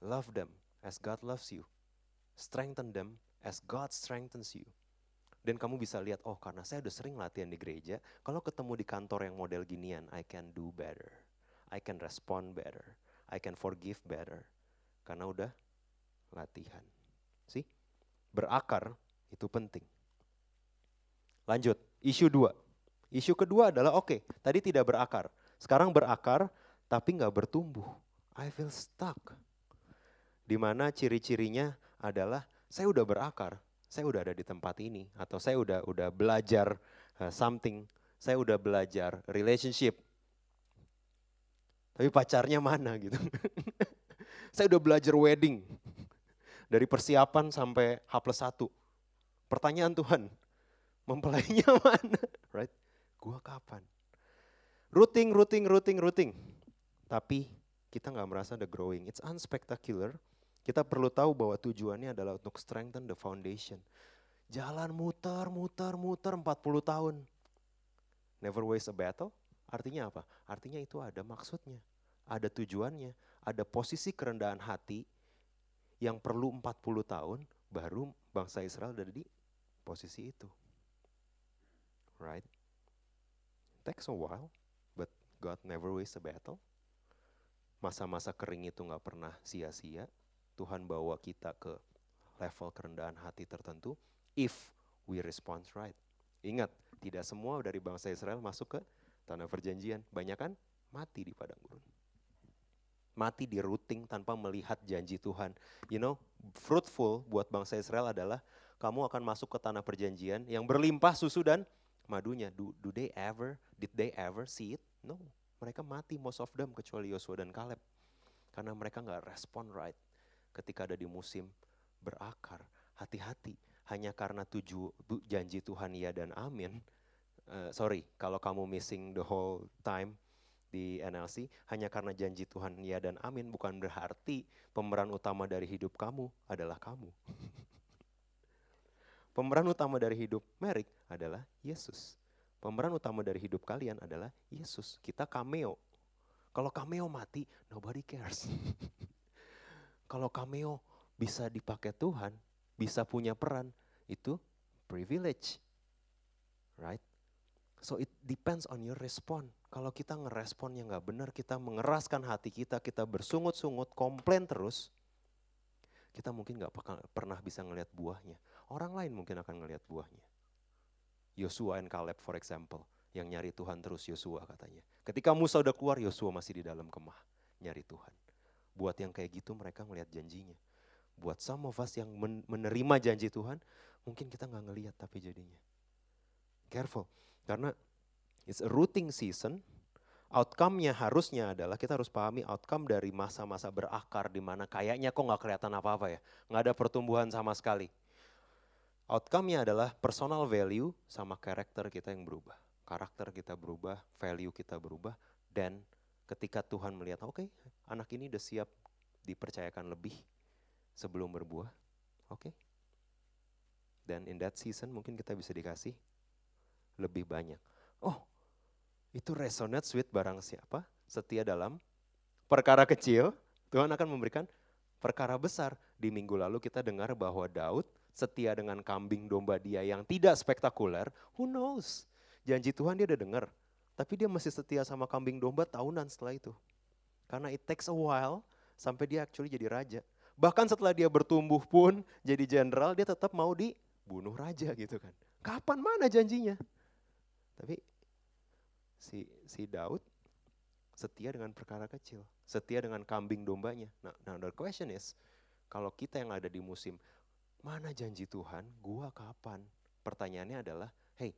Love them as God loves you. Strengthen them as God strengthens you. Dan kamu bisa lihat, oh karena saya udah sering latihan di gereja, kalau ketemu di kantor yang model ginian, I can do better. I can respond better. I can forgive better. Karena udah latihan. See? Berakar itu penting. Lanjut, isu dua. Isu kedua adalah oke, okay, tadi tidak berakar. Sekarang berakar tapi nggak bertumbuh. I feel stuck. Di mana ciri-cirinya adalah saya udah berakar, saya udah ada di tempat ini, atau saya udah udah belajar uh, something, saya udah belajar relationship. Tapi pacarnya mana gitu. saya udah belajar wedding. Dari persiapan sampai H plus 1. Pertanyaan Tuhan, mempelainya mana? Right? Gua kapan? Routing, routing, routing, routing. Tapi kita nggak merasa ada growing. It's unspectacular. Kita perlu tahu bahwa tujuannya adalah untuk strengthen the foundation. Jalan muter, muter, muter 40 tahun. Never waste a battle. Artinya apa? Artinya itu ada maksudnya, ada tujuannya, ada posisi kerendahan hati yang perlu 40 tahun baru bangsa Israel ada di posisi itu. Right? Takes a while, but God never waste a battle. Masa-masa kering itu nggak pernah sia-sia. Tuhan bawa kita ke level kerendahan hati tertentu if we respond right. Ingat, tidak semua dari bangsa Israel masuk ke tanah perjanjian. Banyak kan mati di padang gurun. Mati di routing tanpa melihat janji Tuhan. You know, fruitful buat bangsa Israel adalah kamu akan masuk ke tanah perjanjian yang berlimpah susu dan madunya. Do, do they ever, did they ever see it? No. Mereka mati most of them kecuali Yosua dan Caleb. Karena mereka nggak respon right ketika ada di musim berakar. Hati-hati, hanya karena tujuh janji Tuhan ya dan amin. Uh, sorry, kalau kamu missing the whole time di NLC, hanya karena janji Tuhan ya dan amin bukan berarti pemeran utama dari hidup kamu adalah kamu. pemeran utama dari hidup Merrick adalah Yesus. Pemeran utama dari hidup kalian adalah Yesus. Kita cameo. Kalau cameo mati, nobody cares. Kalau cameo bisa dipakai Tuhan, bisa punya peran, itu privilege. Right? So it depends on your respond. Kalau kita ngerespon yang nggak benar, kita mengeraskan hati kita, kita bersungut-sungut, komplain terus, kita mungkin nggak pernah bisa ngelihat buahnya. Orang lain mungkin akan ngelihat buahnya. Yosua and Caleb for example, yang nyari Tuhan terus Yosua katanya. Ketika Musa udah keluar, Yosua masih di dalam kemah nyari Tuhan. Buat yang kayak gitu mereka ngelihat janjinya buat some of us yang menerima janji Tuhan, mungkin kita nggak ngelihat tapi jadinya. Careful, karena it's a routing season, outcome-nya harusnya adalah kita harus pahami outcome dari masa-masa berakar di mana kayaknya kok nggak kelihatan apa-apa ya, nggak ada pertumbuhan sama sekali. Outcome-nya adalah personal value sama karakter kita yang berubah. Karakter kita berubah, value kita berubah, dan ketika Tuhan melihat, oke okay, anak ini udah siap dipercayakan lebih, sebelum berbuah. Oke. Okay? Dan in that season mungkin kita bisa dikasih lebih banyak. Oh, itu resonate with barang siapa? Setia dalam perkara kecil, Tuhan akan memberikan perkara besar. Di minggu lalu kita dengar bahwa Daud setia dengan kambing domba dia yang tidak spektakuler. Who knows? Janji Tuhan dia udah dengar. Tapi dia masih setia sama kambing domba tahunan setelah itu. Karena it takes a while sampai dia actually jadi raja. Bahkan setelah dia bertumbuh pun jadi jenderal, dia tetap mau dibunuh raja gitu kan. Kapan mana janjinya? Tapi si si Daud setia dengan perkara kecil, setia dengan kambing dombanya. Nah, the question is, kalau kita yang ada di musim, mana janji Tuhan, gua kapan? Pertanyaannya adalah, hey,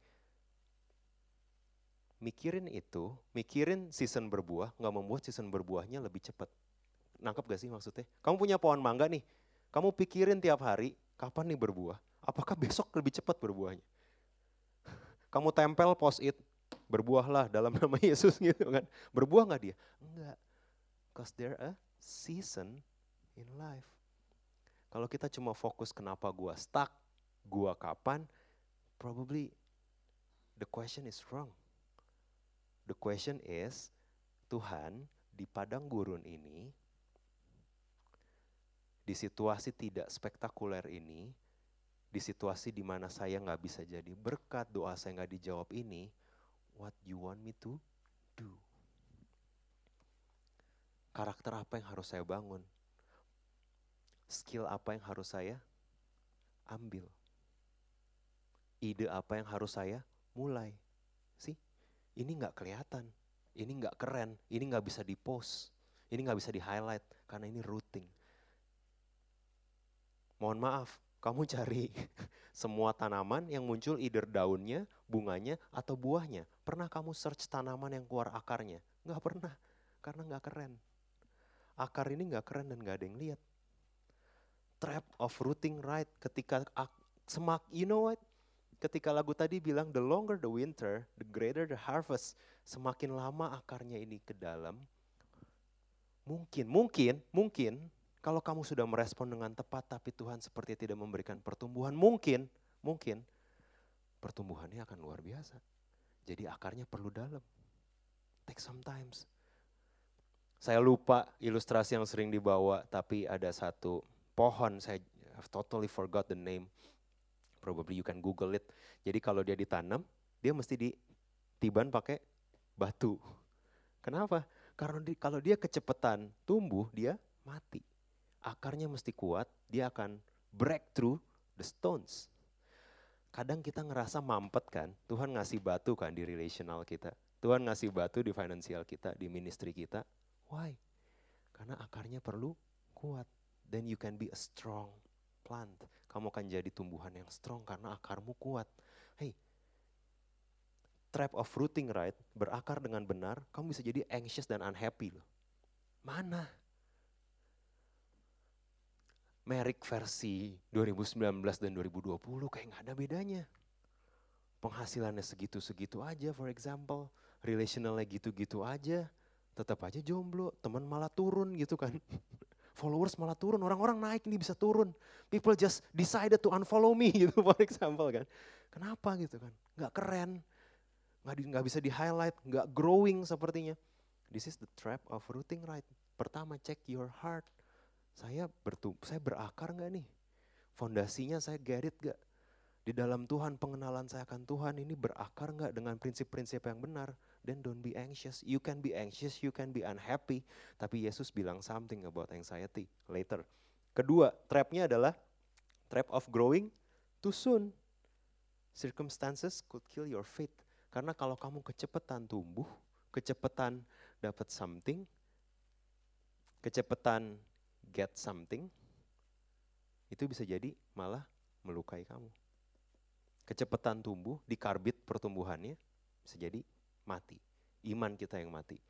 mikirin itu, mikirin season berbuah, nggak membuat season berbuahnya lebih cepat. Nangkep gak sih maksudnya? Kamu punya pohon mangga nih, kamu pikirin tiap hari, kapan nih berbuah? Apakah besok lebih cepat berbuahnya? Kamu tempel post it, berbuahlah dalam nama Yesus gitu kan. Berbuah nggak dia? Enggak. Cause there a season in life. Kalau kita cuma fokus kenapa gua stuck, gua kapan, probably the question is wrong. The question is, Tuhan di padang gurun ini di situasi tidak spektakuler ini, di situasi di mana saya nggak bisa jadi berkat, doa saya nggak dijawab ini, what you want me to do? Karakter apa yang harus saya bangun? Skill apa yang harus saya ambil? Ide apa yang harus saya mulai? Sih, ini nggak kelihatan, ini nggak keren, ini nggak bisa di-post, ini nggak bisa di-highlight karena ini routing mohon maaf, kamu cari semua tanaman yang muncul either daunnya, bunganya, atau buahnya. Pernah kamu search tanaman yang keluar akarnya? Enggak pernah. Karena nggak keren. Akar ini nggak keren dan nggak ada yang lihat. Trap of rooting right ketika semak, you know what? Ketika lagu tadi bilang the longer the winter, the greater the harvest. Semakin lama akarnya ini ke dalam, mungkin, mungkin, mungkin kalau kamu sudah merespon dengan tepat tapi Tuhan seperti tidak memberikan pertumbuhan, mungkin, mungkin pertumbuhannya akan luar biasa. Jadi akarnya perlu dalam. Take some times. Saya lupa ilustrasi yang sering dibawa, tapi ada satu pohon, saya I've totally forgot the name. Probably you can google it. Jadi kalau dia ditanam, dia mesti ditiban pakai batu. Kenapa? Karena di, kalau dia kecepatan tumbuh, dia mati. Akarnya mesti kuat, dia akan break through the stones. Kadang kita ngerasa mampet kan, Tuhan ngasih batu kan di relational kita. Tuhan ngasih batu di finansial kita, di ministry kita. Why? Karena akarnya perlu kuat. Then you can be a strong plant. Kamu akan jadi tumbuhan yang strong karena akarmu kuat. Hey, trap of rooting right, berakar dengan benar, kamu bisa jadi anxious dan unhappy loh. Mana? Merek versi 2019 dan 2020 kayak nggak ada bedanya. Penghasilannya segitu-segitu aja for example, relationalnya gitu-gitu aja, tetap aja jomblo, teman malah turun gitu kan. followers malah turun, orang-orang naik ini bisa turun. People just decided to unfollow me gitu for example kan. Kenapa gitu kan? Gak keren, gak, di, gak bisa di highlight, gak growing sepertinya. This is the trap of rooting right. Pertama check your heart. Saya bertumbuh, saya berakar gak nih? Fondasinya saya get it gak? Di dalam Tuhan, pengenalan saya akan Tuhan ini berakar nggak dengan prinsip-prinsip yang benar? Then don't be anxious. You can be anxious, you can be unhappy. Tapi Yesus bilang something about anxiety later. Kedua, trapnya adalah trap of growing too soon. Circumstances could kill your faith. Karena kalau kamu kecepatan tumbuh, kecepatan dapat something, kecepatan get something, itu bisa jadi malah melukai kamu kecepatan tumbuh, dikarbit pertumbuhannya, bisa jadi mati. Iman kita yang mati.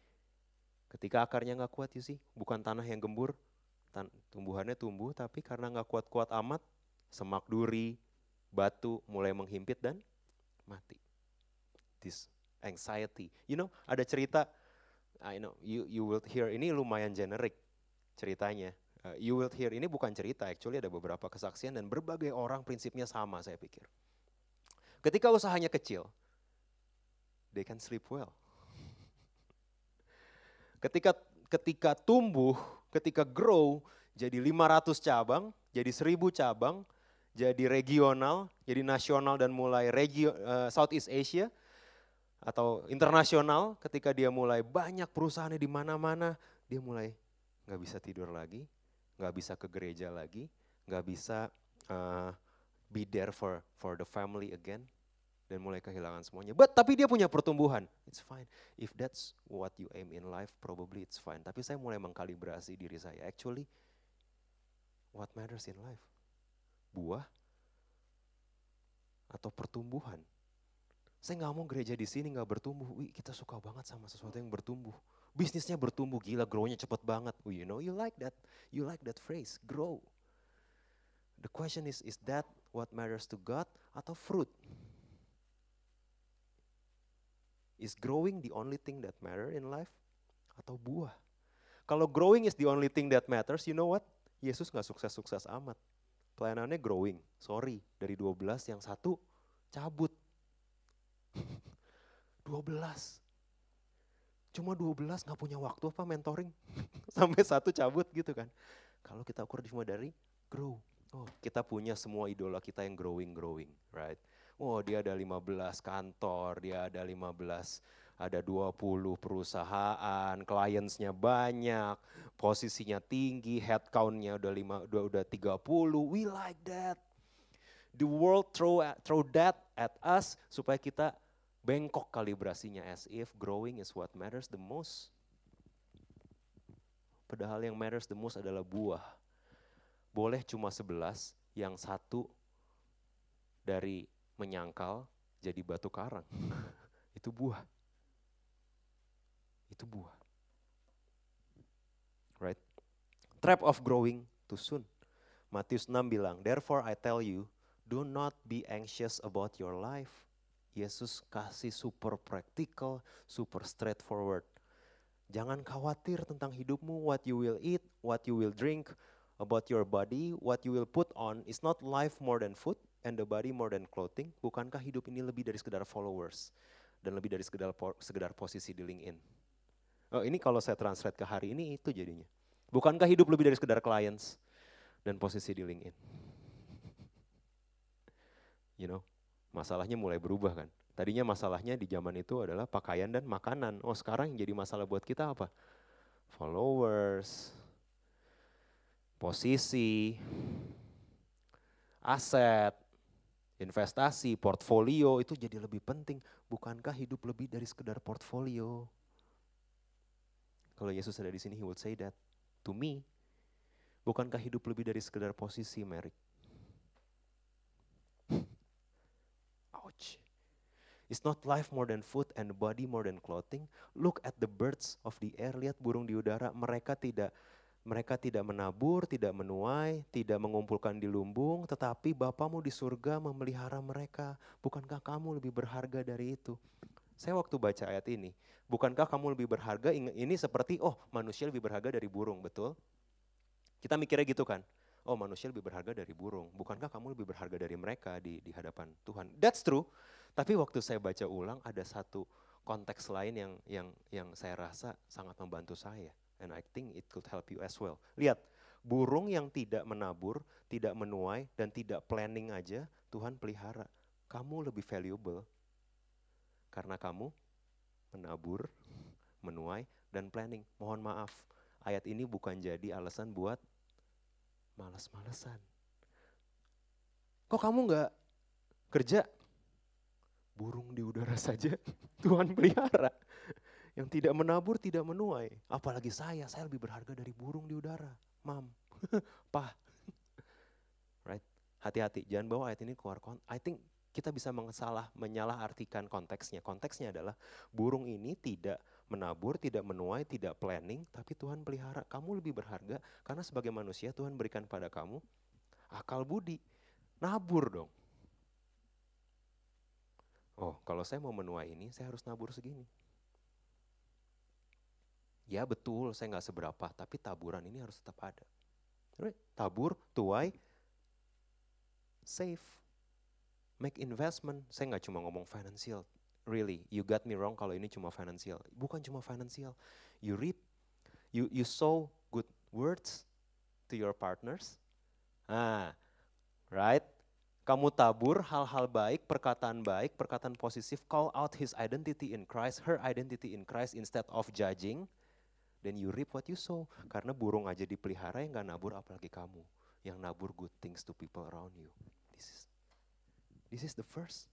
Ketika akarnya nggak kuat, sih, bukan tanah yang gembur, tan tumbuhannya tumbuh, tapi karena nggak kuat-kuat amat, semak duri, batu mulai menghimpit dan mati. This anxiety. You know, ada cerita, I know, you you will hear ini lumayan generik ceritanya. Uh, you will hear ini bukan cerita, actually ada beberapa kesaksian dan berbagai orang prinsipnya sama saya pikir. Ketika usahanya kecil, they can sleep well. Ketika ketika tumbuh, ketika grow, jadi 500 cabang, jadi 1000 cabang, jadi regional, jadi nasional dan mulai regio, uh, Southeast Asia atau internasional ketika dia mulai banyak perusahaannya di mana-mana, dia mulai nggak bisa tidur lagi, nggak bisa ke gereja lagi, nggak bisa uh, be there for for the family again dan mulai kehilangan semuanya. But tapi dia punya pertumbuhan. It's fine. If that's what you aim in life, probably it's fine. Tapi saya mulai mengkalibrasi diri saya. Actually, what matters in life? Buah atau pertumbuhan? Saya nggak mau gereja di sini nggak bertumbuh. Wih, kita suka banget sama sesuatu yang bertumbuh. Bisnisnya bertumbuh gila, grow-nya cepet banget. Wih, you know, you like that. You like that phrase, grow. The question is, is that what matters to God atau fruit? Is growing the only thing that matter in life? Atau buah? Kalau growing is the only thing that matters, you know what? Yesus nggak sukses-sukses amat. Pelayanannya growing. Sorry, dari 12 yang satu cabut. 12. Cuma 12 nggak punya waktu apa mentoring. Sampai satu cabut gitu kan. Kalau kita ukur cuma dari grow. Oh, kita punya semua idola kita yang growing-growing, right? Oh dia ada 15 kantor, dia ada 15 ada 20 perusahaan, kliennya banyak, posisinya tinggi, headcountnya udah lima, udah, udah 30, we like that. The world throw throw that at us supaya kita bengkok kalibrasinya as if growing is what matters the most. Padahal yang matters the most adalah buah. Boleh cuma 11, yang satu dari menyangkal jadi batu karang. itu buah. Itu buah. Right? Trap of growing too soon. Matius 6 bilang, Therefore I tell you, do not be anxious about your life. Yesus kasih super practical, super straightforward. Jangan khawatir tentang hidupmu, what you will eat, what you will drink, about your body, what you will put on is not life more than food and the body more than clothing. Bukankah hidup ini lebih dari sekedar followers dan lebih dari sekedar sekedar posisi di LinkedIn? Oh, ini kalau saya translate ke hari ini itu jadinya. Bukankah hidup lebih dari sekedar clients dan posisi di LinkedIn? You know, masalahnya mulai berubah kan. Tadinya masalahnya di zaman itu adalah pakaian dan makanan. Oh sekarang yang jadi masalah buat kita apa? Followers, posisi, aset, investasi, portfolio itu jadi lebih penting. Bukankah hidup lebih dari sekedar portfolio? Kalau Yesus ada di sini, he would say that to me, bukankah hidup lebih dari sekedar posisi, Merrick? Ouch. It's not life more than food and body more than clothing. Look at the birds of the air. Lihat burung di udara. Mereka tidak mereka tidak menabur, tidak menuai, tidak mengumpulkan di lumbung, tetapi Bapamu di surga memelihara mereka. Bukankah kamu lebih berharga dari itu? Saya waktu baca ayat ini, bukankah kamu lebih berharga? Ini seperti, oh manusia lebih berharga dari burung, betul? Kita mikirnya gitu kan? Oh manusia lebih berharga dari burung. Bukankah kamu lebih berharga dari mereka di, di hadapan Tuhan? That's true. Tapi waktu saya baca ulang ada satu konteks lain yang yang yang saya rasa sangat membantu saya. And I think it could help you as well. Lihat, burung yang tidak menabur, tidak menuai, dan tidak planning aja, Tuhan pelihara. Kamu lebih valuable karena kamu menabur, menuai, dan planning. Mohon maaf, ayat ini bukan jadi alasan buat malas-malesan. Kok kamu nggak kerja? Burung di udara saja Tuhan pelihara. Yang tidak menabur, tidak menuai. Apalagi saya, saya lebih berharga dari burung di udara. Mam, pah. right? Hati-hati, jangan bawa ayat ini keluar konteks. I think kita bisa mensalah, menyalah artikan konteksnya. Konteksnya adalah burung ini tidak menabur, tidak menuai, tidak planning, tapi Tuhan pelihara. Kamu lebih berharga karena sebagai manusia Tuhan berikan pada kamu akal budi. Nabur dong. Oh, kalau saya mau menuai ini, saya harus nabur segini. Ya betul, saya nggak seberapa, tapi taburan ini harus tetap ada. Tabur, tuai, save, make investment. Saya nggak cuma ngomong financial, really, you got me wrong kalau ini cuma financial. Bukan cuma financial, you reap, you you sow good words to your partners. Ah, right? Kamu tabur hal-hal baik, perkataan baik, perkataan positif, call out his identity in Christ, her identity in Christ instead of judging then you reap what you sow. Karena burung aja dipelihara yang gak nabur apalagi kamu. Yang nabur good things to people around you. This is, this is the first.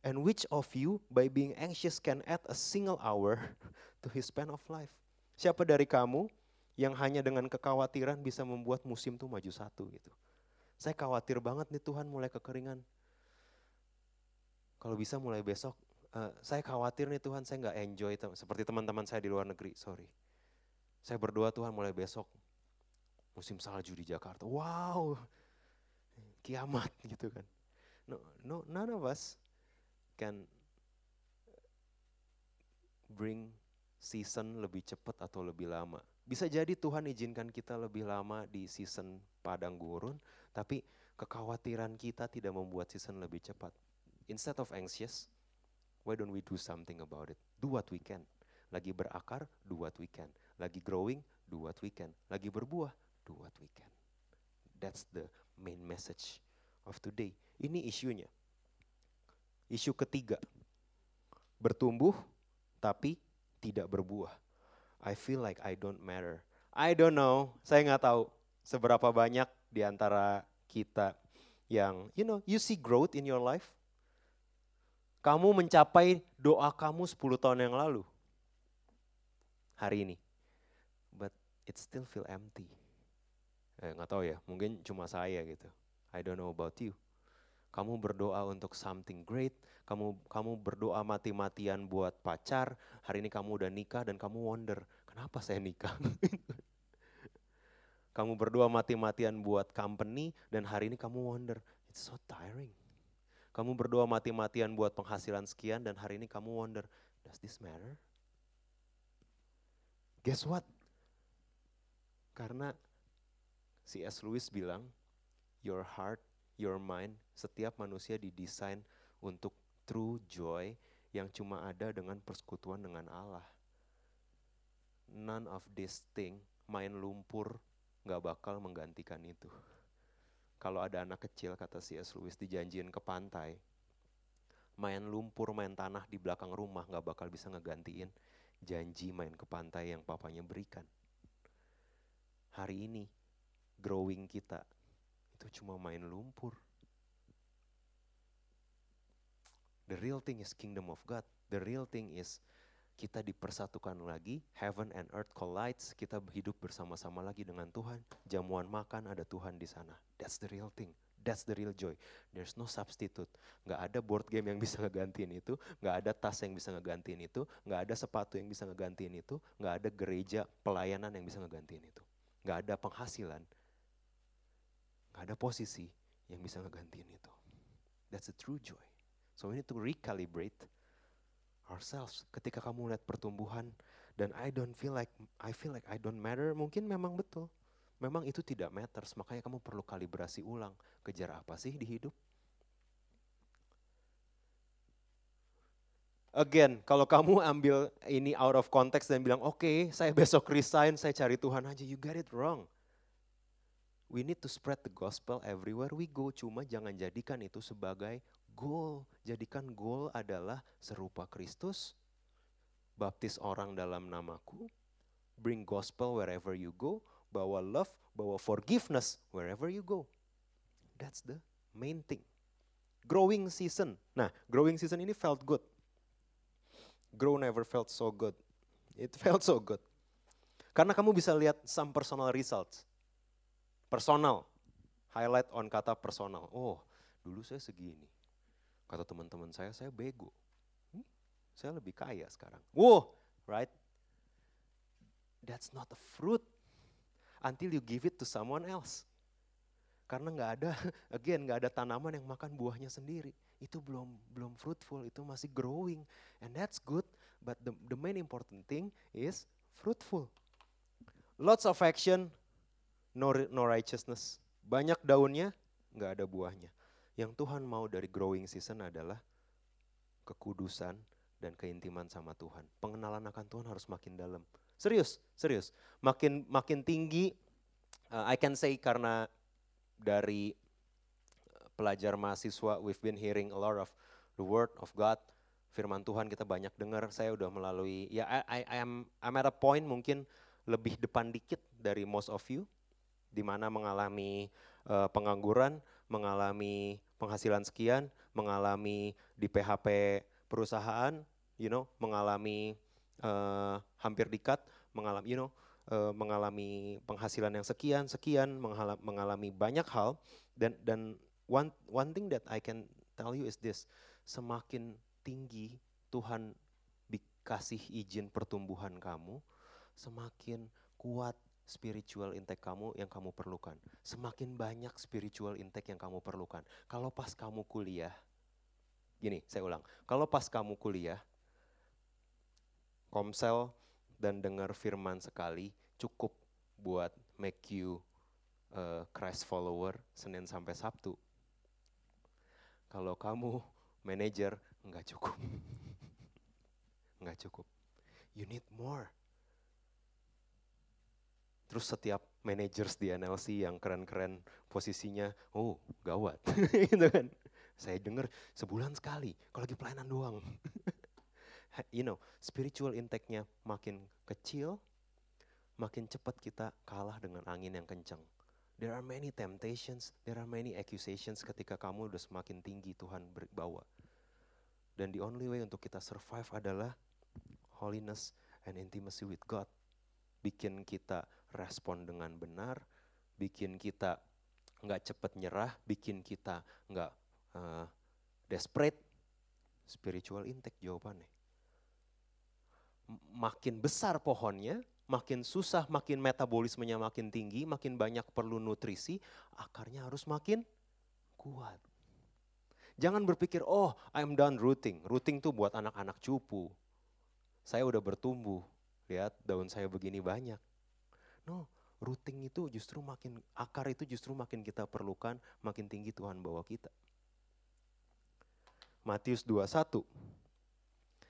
And which of you by being anxious can add a single hour to his span of life? Siapa dari kamu yang hanya dengan kekhawatiran bisa membuat musim tuh maju satu gitu. Saya khawatir banget nih Tuhan mulai kekeringan. Kalau bisa mulai besok, uh, saya khawatir nih Tuhan saya nggak enjoy seperti teman-teman saya di luar negeri, sorry. Saya berdoa Tuhan mulai besok musim salju di Jakarta. Wow, kiamat gitu kan. No, no, none of us can bring season lebih cepat atau lebih lama. Bisa jadi Tuhan izinkan kita lebih lama di season padang gurun, tapi kekhawatiran kita tidak membuat season lebih cepat. Instead of anxious, why don't we do something about it? Do what we can. Lagi berakar, do what we can. Lagi growing, do what we can. Lagi berbuah, do what we can. That's the main message of today. Ini isunya. Isu ketiga, bertumbuh tapi tidak berbuah. I feel like I don't matter. I don't know, saya nggak tahu seberapa banyak di antara kita yang, you know, you see growth in your life. Kamu mencapai doa kamu 10 tahun yang lalu. Hari ini it still feel empty. Eh, nggak tahu ya, mungkin cuma saya gitu. I don't know about you. Kamu berdoa untuk something great, kamu kamu berdoa mati-matian buat pacar, hari ini kamu udah nikah dan kamu wonder, kenapa saya nikah? Kamu berdoa mati-matian buat company dan hari ini kamu wonder, it's so tiring. Kamu berdoa mati-matian buat penghasilan sekian dan hari ini kamu wonder, does this matter? Guess what? Karena C.S. Lewis bilang, your heart, your mind, setiap manusia didesain untuk true joy yang cuma ada dengan persekutuan dengan Allah. None of this thing, main lumpur, gak bakal menggantikan itu. Kalau ada anak kecil, kata C.S. Lewis, dijanjiin ke pantai, main lumpur, main tanah di belakang rumah gak bakal bisa ngegantiin janji main ke pantai yang papanya berikan. Hari ini, growing kita itu cuma main lumpur. The real thing is kingdom of God. The real thing is kita dipersatukan lagi, heaven and earth collides, kita hidup bersama-sama lagi dengan Tuhan. Jamuan makan ada Tuhan di sana. That's the real thing. That's the real joy. There's no substitute. Gak ada board game yang bisa ngegantiin itu, gak ada tas yang bisa ngegantiin itu, gak ada sepatu yang bisa ngegantiin itu, gak ada gereja pelayanan yang bisa ngegantiin itu. Gak ada penghasilan, gak ada posisi yang bisa ngegantiin itu. That's the true joy. So we need to recalibrate ourselves. Ketika kamu lihat pertumbuhan dan I don't feel like I feel like I don't matter, mungkin memang betul. Memang itu tidak matters, makanya kamu perlu kalibrasi ulang. Kejar apa sih di hidup? Again, kalau kamu ambil ini out of context dan bilang, oke okay, saya besok resign, saya cari Tuhan aja, you got it wrong. We need to spread the gospel everywhere we go, cuma jangan jadikan itu sebagai goal. Jadikan goal adalah serupa Kristus, baptis orang dalam namaku, bring gospel wherever you go, bawa love, bawa forgiveness wherever you go. That's the main thing. Growing season. Nah, growing season ini felt good. Grow never felt so good. It felt so good. Karena kamu bisa lihat some personal results. Personal. Highlight on kata personal. Oh, dulu saya segini. Kata teman-teman saya, saya bego. Hmm, saya lebih kaya sekarang. Wow, right? That's not a fruit until you give it to someone else. Karena nggak ada, again nggak ada tanaman yang makan buahnya sendiri itu belum belum fruitful, itu masih growing. And that's good, but the, the main important thing is fruitful. Lots of action, no, no righteousness. Banyak daunnya, nggak ada buahnya. Yang Tuhan mau dari growing season adalah kekudusan dan keintiman sama Tuhan. Pengenalan akan Tuhan harus makin dalam. Serius, serius. Makin makin tinggi, uh, I can say karena dari pelajar mahasiswa, we've been hearing a lot of the word of God, firman Tuhan kita banyak dengar. Saya udah melalui, ya I, I, am I'm at a point mungkin lebih depan dikit dari most of you, di mana mengalami uh, pengangguran, mengalami penghasilan sekian, mengalami di PHP perusahaan, you know, mengalami uh, hampir dikat, mengalami, you know, uh, mengalami penghasilan yang sekian, sekian, mengalami banyak hal dan dan one one thing that I can tell you is this, semakin tinggi Tuhan dikasih izin pertumbuhan kamu, semakin kuat spiritual intake kamu yang kamu perlukan. Semakin banyak spiritual intake yang kamu perlukan. Kalau pas kamu kuliah, gini saya ulang, kalau pas kamu kuliah, komsel dan dengar firman sekali cukup buat make you uh, Christ follower Senin sampai Sabtu. Kalau kamu manajer, enggak cukup. enggak cukup. You need more. Terus setiap managers di NLC yang keren-keren posisinya, oh gawat. gitu kan. Saya dengar sebulan sekali, kalau lagi pelayanan doang. you know, spiritual intake-nya makin kecil, makin cepat kita kalah dengan angin yang kencang. There are many temptations, there are many accusations ketika kamu udah semakin tinggi Tuhan berbawa. Dan the only way untuk kita survive adalah holiness and intimacy with God. Bikin kita respon dengan benar, bikin kita nggak cepat nyerah, bikin kita nggak uh, desperate. Spiritual intake jawabannya. Makin besar pohonnya, makin susah, makin metabolismenya makin tinggi, makin banyak perlu nutrisi, akarnya harus makin kuat. Jangan berpikir, oh I'm done rooting. Rooting tuh buat anak-anak cupu. Saya udah bertumbuh, lihat daun saya begini banyak. No, rooting itu justru makin, akar itu justru makin kita perlukan, makin tinggi Tuhan bawa kita. Matius 21.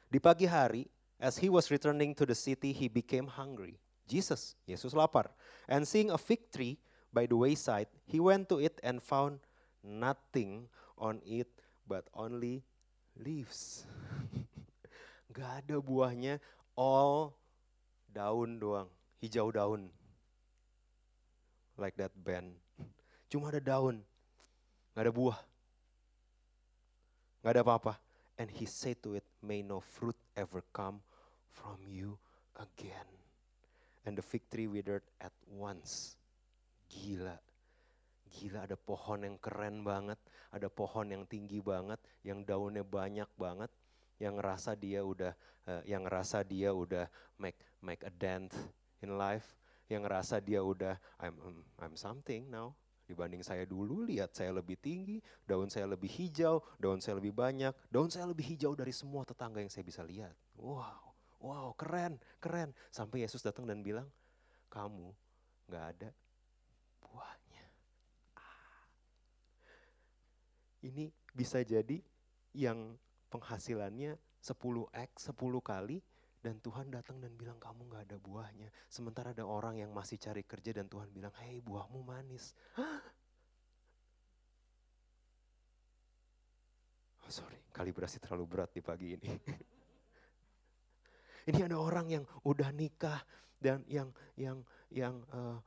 Di pagi hari, as he was returning to the city, he became hungry. Jesus, Yesus lapar. And seeing a fig tree by the wayside, he went to it and found nothing on it but only leaves. Gak ada buahnya, all daun doang, hijau daun. Like that band. Cuma ada daun, gak ada buah. Gak ada apa-apa. And he said to it, may no fruit ever come from you again. And the tree withered at once. Gila. Gila ada pohon yang keren banget, ada pohon yang tinggi banget, yang daunnya banyak banget, yang ngerasa dia udah uh, yang ngerasa dia udah make make a dent in life, yang ngerasa dia udah I'm I'm, I'm something now. Dibanding saya dulu, lihat saya lebih tinggi, daun saya lebih hijau, daun saya lebih banyak, daun saya lebih hijau dari semua tetangga yang saya bisa lihat. Wow, wow, keren, keren. Sampai Yesus datang dan bilang, kamu gak ada buahnya. Ah. Ini bisa jadi yang penghasilannya 10x, 10 kali, dan Tuhan datang dan bilang kamu gak ada buahnya. Sementara ada orang yang masih cari kerja dan Tuhan bilang, hei buahmu manis. Oh, sorry, kalibrasi terlalu berat di pagi ini. ini ada orang yang udah nikah dan yang yang yang uh,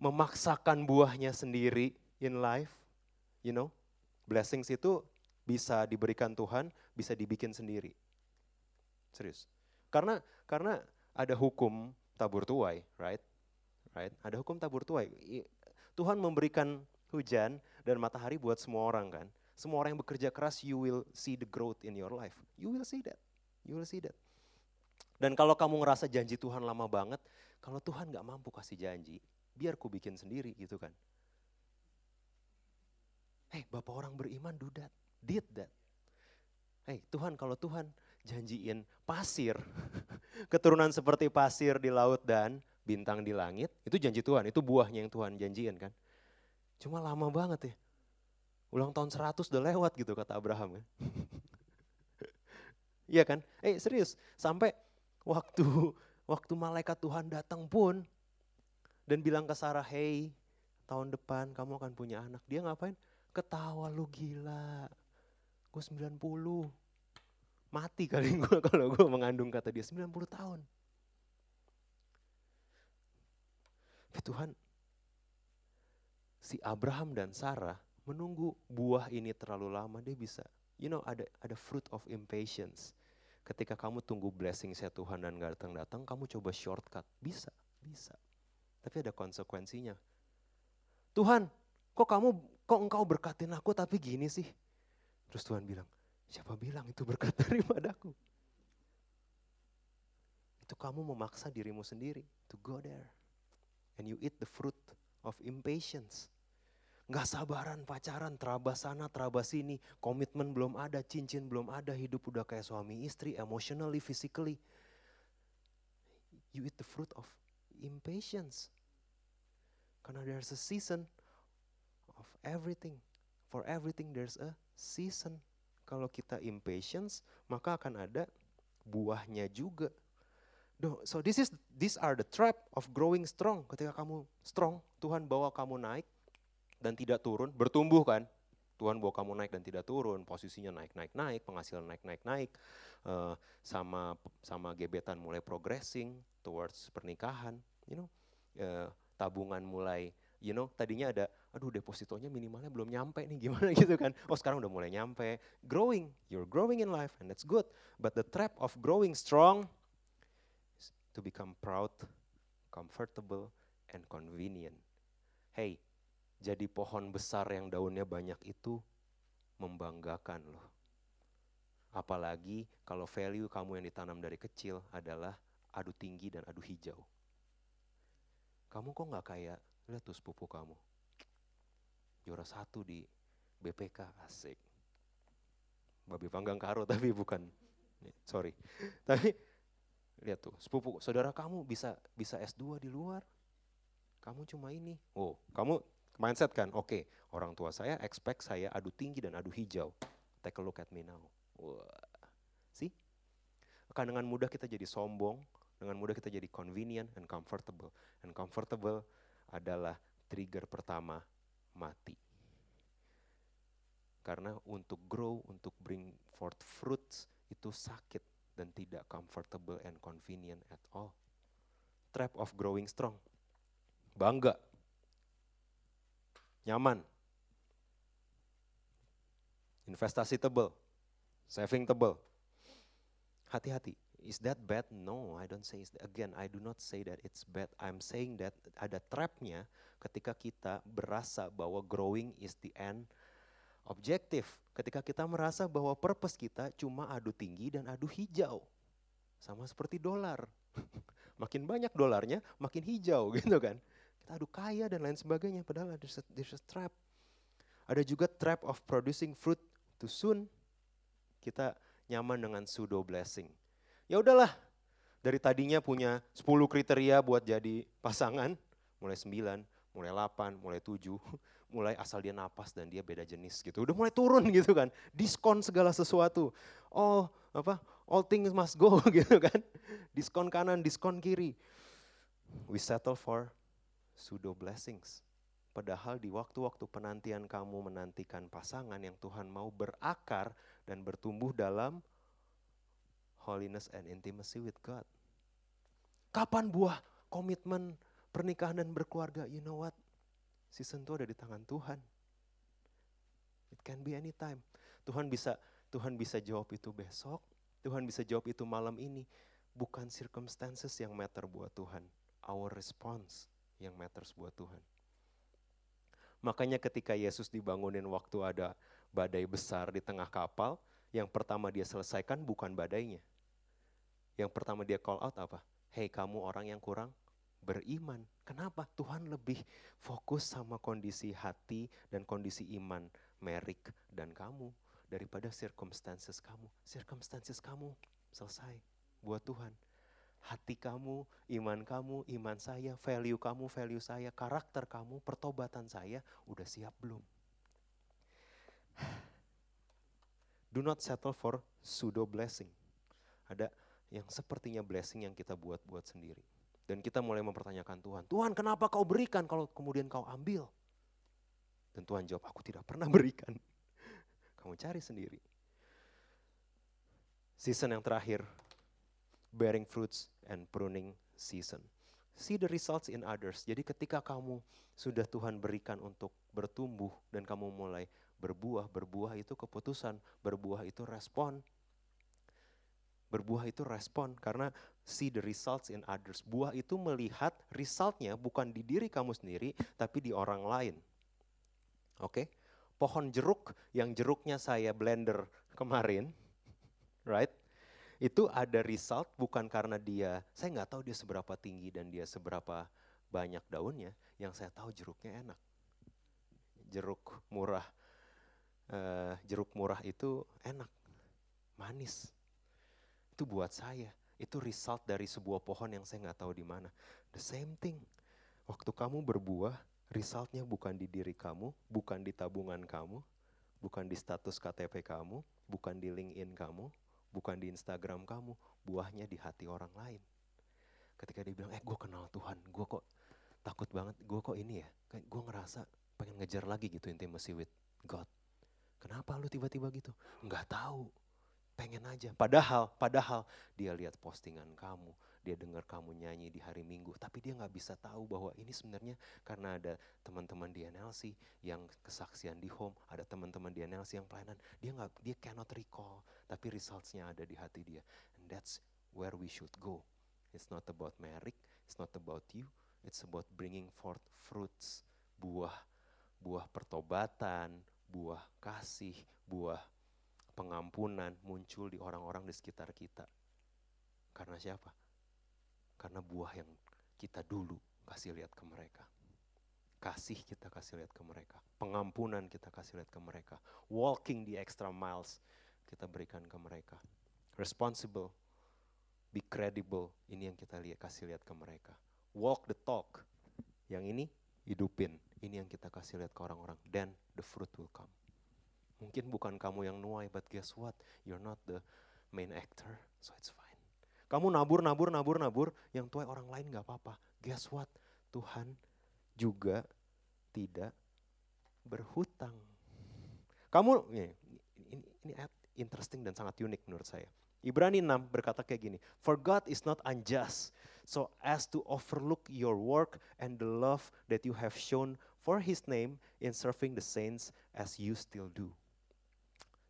memaksakan buahnya sendiri in life, you know. Blessings itu bisa diberikan Tuhan, bisa dibikin sendiri. Serius. Karena karena ada hukum tabur tuai, right? Right? Ada hukum tabur tuai. Tuhan memberikan hujan dan matahari buat semua orang kan. Semua orang yang bekerja keras, you will see the growth in your life. You will see that. You will see that. Dan kalau kamu ngerasa janji Tuhan lama banget, kalau Tuhan gak mampu kasih janji, biar ku bikin sendiri gitu kan. Hei, Bapak orang beriman do that, did that. Hei, Tuhan kalau Tuhan janjiin pasir, keturunan seperti pasir di laut dan bintang di langit, itu janji Tuhan, itu buahnya yang Tuhan janjiin kan. Cuma lama banget ya. Ulang tahun 100 udah lewat gitu kata Abraham kan. Iya kan? Eh serius, sampai waktu waktu malaikat Tuhan datang pun dan bilang ke Sarah, "Hey, tahun depan kamu akan punya anak." Dia ngapain? Ketawa lu gila. Gue 90 mati kali gue kalau gue mengandung kata dia 90 tahun. Tapi Tuhan, si Abraham dan Sarah menunggu buah ini terlalu lama, dia bisa, you know, ada ada fruit of impatience. Ketika kamu tunggu blessing saya Tuhan dan gak datang-datang, kamu coba shortcut. Bisa, bisa. Tapi ada konsekuensinya. Tuhan, kok kamu, kok engkau berkatin aku tapi gini sih? Terus Tuhan bilang, Siapa bilang itu berkat daripadaku? Itu kamu memaksa dirimu sendiri to go there. And you eat the fruit of impatience. Gak sabaran pacaran, terabas sana, terabas sini. Komitmen belum ada, cincin belum ada, hidup udah kayak suami istri, emotionally, physically. You eat the fruit of impatience. Karena there's a season of everything. For everything there's a season kalau kita impatience, maka akan ada buahnya juga. So this is these are the trap of growing strong. Ketika kamu strong, Tuhan bawa kamu naik dan tidak turun, bertumbuh kan? Tuhan bawa kamu naik dan tidak turun, posisinya naik naik naik, penghasilan naik naik naik, uh, sama sama gebetan mulai progressing towards pernikahan, you know, uh, tabungan mulai you know tadinya ada aduh depositonya minimalnya belum nyampe nih gimana gitu kan? Oh sekarang udah mulai nyampe. Growing. You're growing in life and that's good. But the trap of growing strong to become proud comfortable and convenient. Hey jadi pohon besar yang daunnya banyak itu membanggakan loh apalagi kalau value kamu yang ditanam dari kecil adalah adu tinggi dan adu hijau kamu kok nggak kayak, lihat tuh sepupu kamu. Juara satu di BPK, asik. Babi panggang karo tapi bukan, sorry. Tapi lihat tuh, sepupu, saudara kamu bisa bisa S2 di luar. Kamu cuma ini. Oh, kamu mindset kan, oke, okay, orang tua saya expect saya adu tinggi dan adu hijau. Take a look at me now. Wah, sih? Akan dengan mudah kita jadi sombong, dengan mudah kita jadi convenient and comfortable. And comfortable adalah trigger pertama mati. Karena untuk grow, untuk bring forth fruits itu sakit dan tidak comfortable and convenient at all. Trap of growing strong. Bangga. Nyaman. Investasi tebel. Saving tebel. Hati-hati. Is that bad? No, I don't say. Again, I do not say that it's bad. I'm saying that ada trapnya ketika kita berasa bahwa growing is the end objective. Ketika kita merasa bahwa purpose kita cuma adu tinggi dan adu hijau. Sama seperti dolar. makin banyak dolarnya, makin hijau gitu kan. Kita kaya dan lain sebagainya. Padahal ada there's a trap. Ada juga trap of producing fruit too soon. Kita nyaman dengan pseudo blessing Ya udahlah, dari tadinya punya 10 kriteria buat jadi pasangan, mulai 9, mulai 8, mulai 7, mulai asal dia napas dan dia beda jenis gitu. Udah mulai turun gitu kan. Diskon segala sesuatu. All apa? All things must go gitu kan. Diskon kanan, diskon kiri. We settle for pseudo blessings. Padahal di waktu-waktu penantian kamu menantikan pasangan yang Tuhan mau berakar dan bertumbuh dalam holiness and intimacy with God. Kapan buah komitmen pernikahan dan berkeluarga? You know what? Season itu ada di tangan Tuhan. It can be anytime. Tuhan bisa Tuhan bisa jawab itu besok, Tuhan bisa jawab itu malam ini. Bukan circumstances yang matter buat Tuhan, our response yang matters buat Tuhan. Makanya ketika Yesus dibangunin waktu ada badai besar di tengah kapal, yang pertama dia selesaikan bukan badainya, yang pertama dia call out apa? Hei kamu orang yang kurang beriman. Kenapa? Tuhan lebih fokus sama kondisi hati dan kondisi iman Merik dan kamu daripada circumstances kamu. Circumstances kamu selesai buat Tuhan. Hati kamu, iman kamu, iman saya, value kamu, value saya, karakter kamu, pertobatan saya udah siap belum? Do not settle for pseudo blessing. Ada yang sepertinya blessing yang kita buat-buat sendiri. Dan kita mulai mempertanyakan Tuhan, Tuhan kenapa kau berikan kalau kemudian kau ambil? Dan Tuhan jawab, aku tidak pernah berikan. Kamu cari sendiri. Season yang terakhir, bearing fruits and pruning season. See the results in others. Jadi ketika kamu sudah Tuhan berikan untuk bertumbuh dan kamu mulai berbuah, berbuah itu keputusan, berbuah itu respon, Berbuah itu respon karena see the results in others. Buah itu melihat resultnya bukan di diri kamu sendiri, tapi di orang lain. Oke, okay? pohon jeruk yang jeruknya saya blender kemarin, right? Itu ada result bukan karena dia, saya nggak tahu dia seberapa tinggi dan dia seberapa banyak daunnya. Yang saya tahu jeruknya enak. Jeruk murah, uh, jeruk murah itu enak, manis itu buat saya. Itu result dari sebuah pohon yang saya nggak tahu di mana. The same thing. Waktu kamu berbuah, resultnya bukan di diri kamu, bukan di tabungan kamu, bukan di status KTP kamu, bukan di LinkedIn kamu, bukan di Instagram kamu, buahnya di hati orang lain. Ketika dia bilang, eh gue kenal Tuhan, gue kok takut banget, gue kok ini ya, gue ngerasa pengen ngejar lagi gitu intimacy with God. Kenapa lu tiba-tiba gitu? Enggak tahu pengen aja. Padahal, padahal dia lihat postingan kamu, dia dengar kamu nyanyi di hari Minggu, tapi dia nggak bisa tahu bahwa ini sebenarnya karena ada teman-teman di NLC yang kesaksian di home, ada teman-teman di NLC yang pelayanan, dia nggak, dia cannot recall, tapi resultsnya ada di hati dia. And that's where we should go. It's not about merit, it's not about you, it's about bringing forth fruits, buah, buah pertobatan, buah kasih, buah pengampunan muncul di orang-orang di sekitar kita. Karena siapa? Karena buah yang kita dulu kasih lihat ke mereka. Kasih kita kasih lihat ke mereka. Pengampunan kita kasih lihat ke mereka. Walking the extra miles kita berikan ke mereka. Responsible, be credible, ini yang kita lihat kasih lihat ke mereka. Walk the talk, yang ini hidupin, ini yang kita kasih lihat ke orang-orang. Then the fruit will come. Mungkin bukan kamu yang nuai, but guess what? You're not the main actor, so it's fine. Kamu nabur, nabur, nabur, nabur, yang tuai orang lain gak apa-apa. Guess what? Tuhan juga tidak berhutang. Kamu, ini, ini, ini interesting dan sangat unik menurut saya. Ibrani 6 berkata kayak gini, For God is not unjust, so as to overlook your work and the love that you have shown for his name in serving the saints as you still do.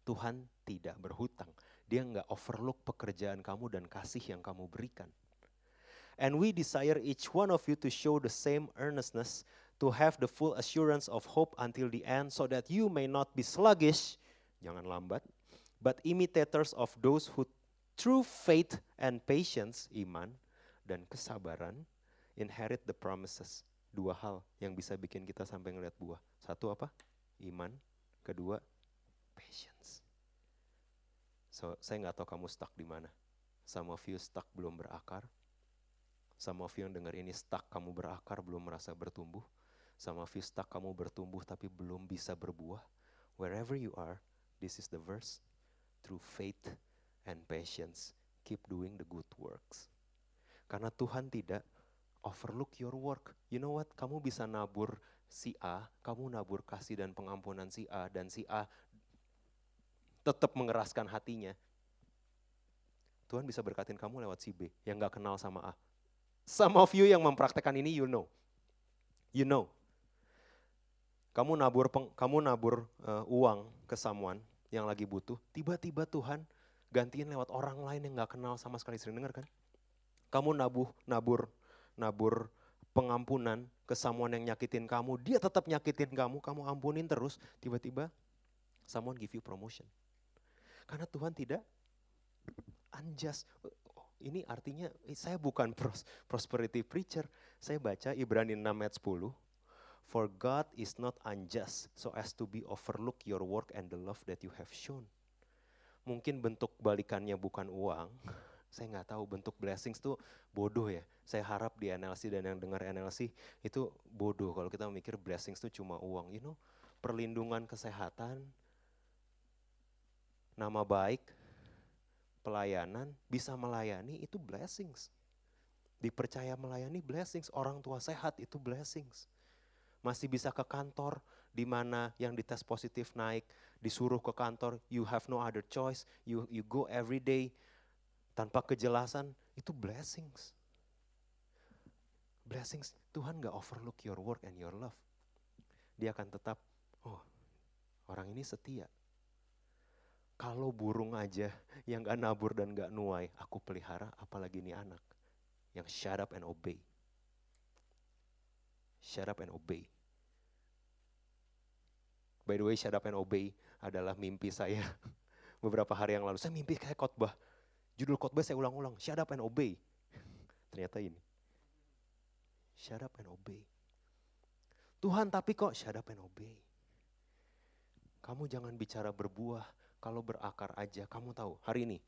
Tuhan tidak berhutang. Dia nggak overlook pekerjaan kamu dan kasih yang kamu berikan. And we desire each one of you to show the same earnestness, to have the full assurance of hope until the end, so that you may not be sluggish, jangan lambat, but imitators of those who through faith and patience, iman dan kesabaran, inherit the promises. Dua hal yang bisa bikin kita sampai ngeliat buah. Satu apa? Iman. Kedua. So, saya nggak tahu kamu stuck di mana. Some of you stuck belum berakar. Some of you yang dengar ini stuck kamu berakar belum merasa bertumbuh. Some of you stuck kamu bertumbuh tapi belum bisa berbuah. Wherever you are, this is the verse. Through faith and patience, keep doing the good works. Karena Tuhan tidak overlook your work. You know what? Kamu bisa nabur si A, kamu nabur kasih dan pengampunan si A, dan si A tetap mengeraskan hatinya, Tuhan bisa berkatin kamu lewat si B yang gak kenal sama A. Some of you yang mempraktekkan ini, you know. You know. Kamu nabur peng, kamu nabur uh, uang ke someone yang lagi butuh, tiba-tiba Tuhan gantiin lewat orang lain yang gak kenal sama sekali. Sering dengar kan? Kamu nabuh, nabur, nabur pengampunan ke someone yang nyakitin kamu, dia tetap nyakitin kamu, kamu ampunin terus, tiba-tiba someone give you promotion. Karena Tuhan tidak unjust. Ini artinya saya bukan pros, prosperity preacher. Saya baca Ibrani 6 ayat 10. For God is not unjust so as to be overlook your work and the love that you have shown. Mungkin bentuk balikannya bukan uang. Saya nggak tahu bentuk blessings tuh bodoh ya. Saya harap di NLC dan yang dengar NLC itu bodoh kalau kita mikir blessings tuh cuma uang. You know, perlindungan kesehatan, nama baik, pelayanan, bisa melayani itu blessings. Dipercaya melayani blessings, orang tua sehat itu blessings. Masih bisa ke kantor di mana yang dites positif naik, disuruh ke kantor, you have no other choice, you you go every day tanpa kejelasan, itu blessings. Blessings, Tuhan gak overlook your work and your love. Dia akan tetap, oh orang ini setia, kalau burung aja yang gak nabur dan gak nuai, aku pelihara, apalagi ini anak. Yang shut up and obey. Shut up and obey. By the way, shut up and obey adalah mimpi saya beberapa hari yang lalu. Saya mimpi kayak khotbah. Judul khotbah saya ulang-ulang, shut up and obey. Ternyata ini. Shut up and obey. Tuhan tapi kok shut up and obey. Kamu jangan bicara berbuah, kalau berakar aja, kamu tahu hari ini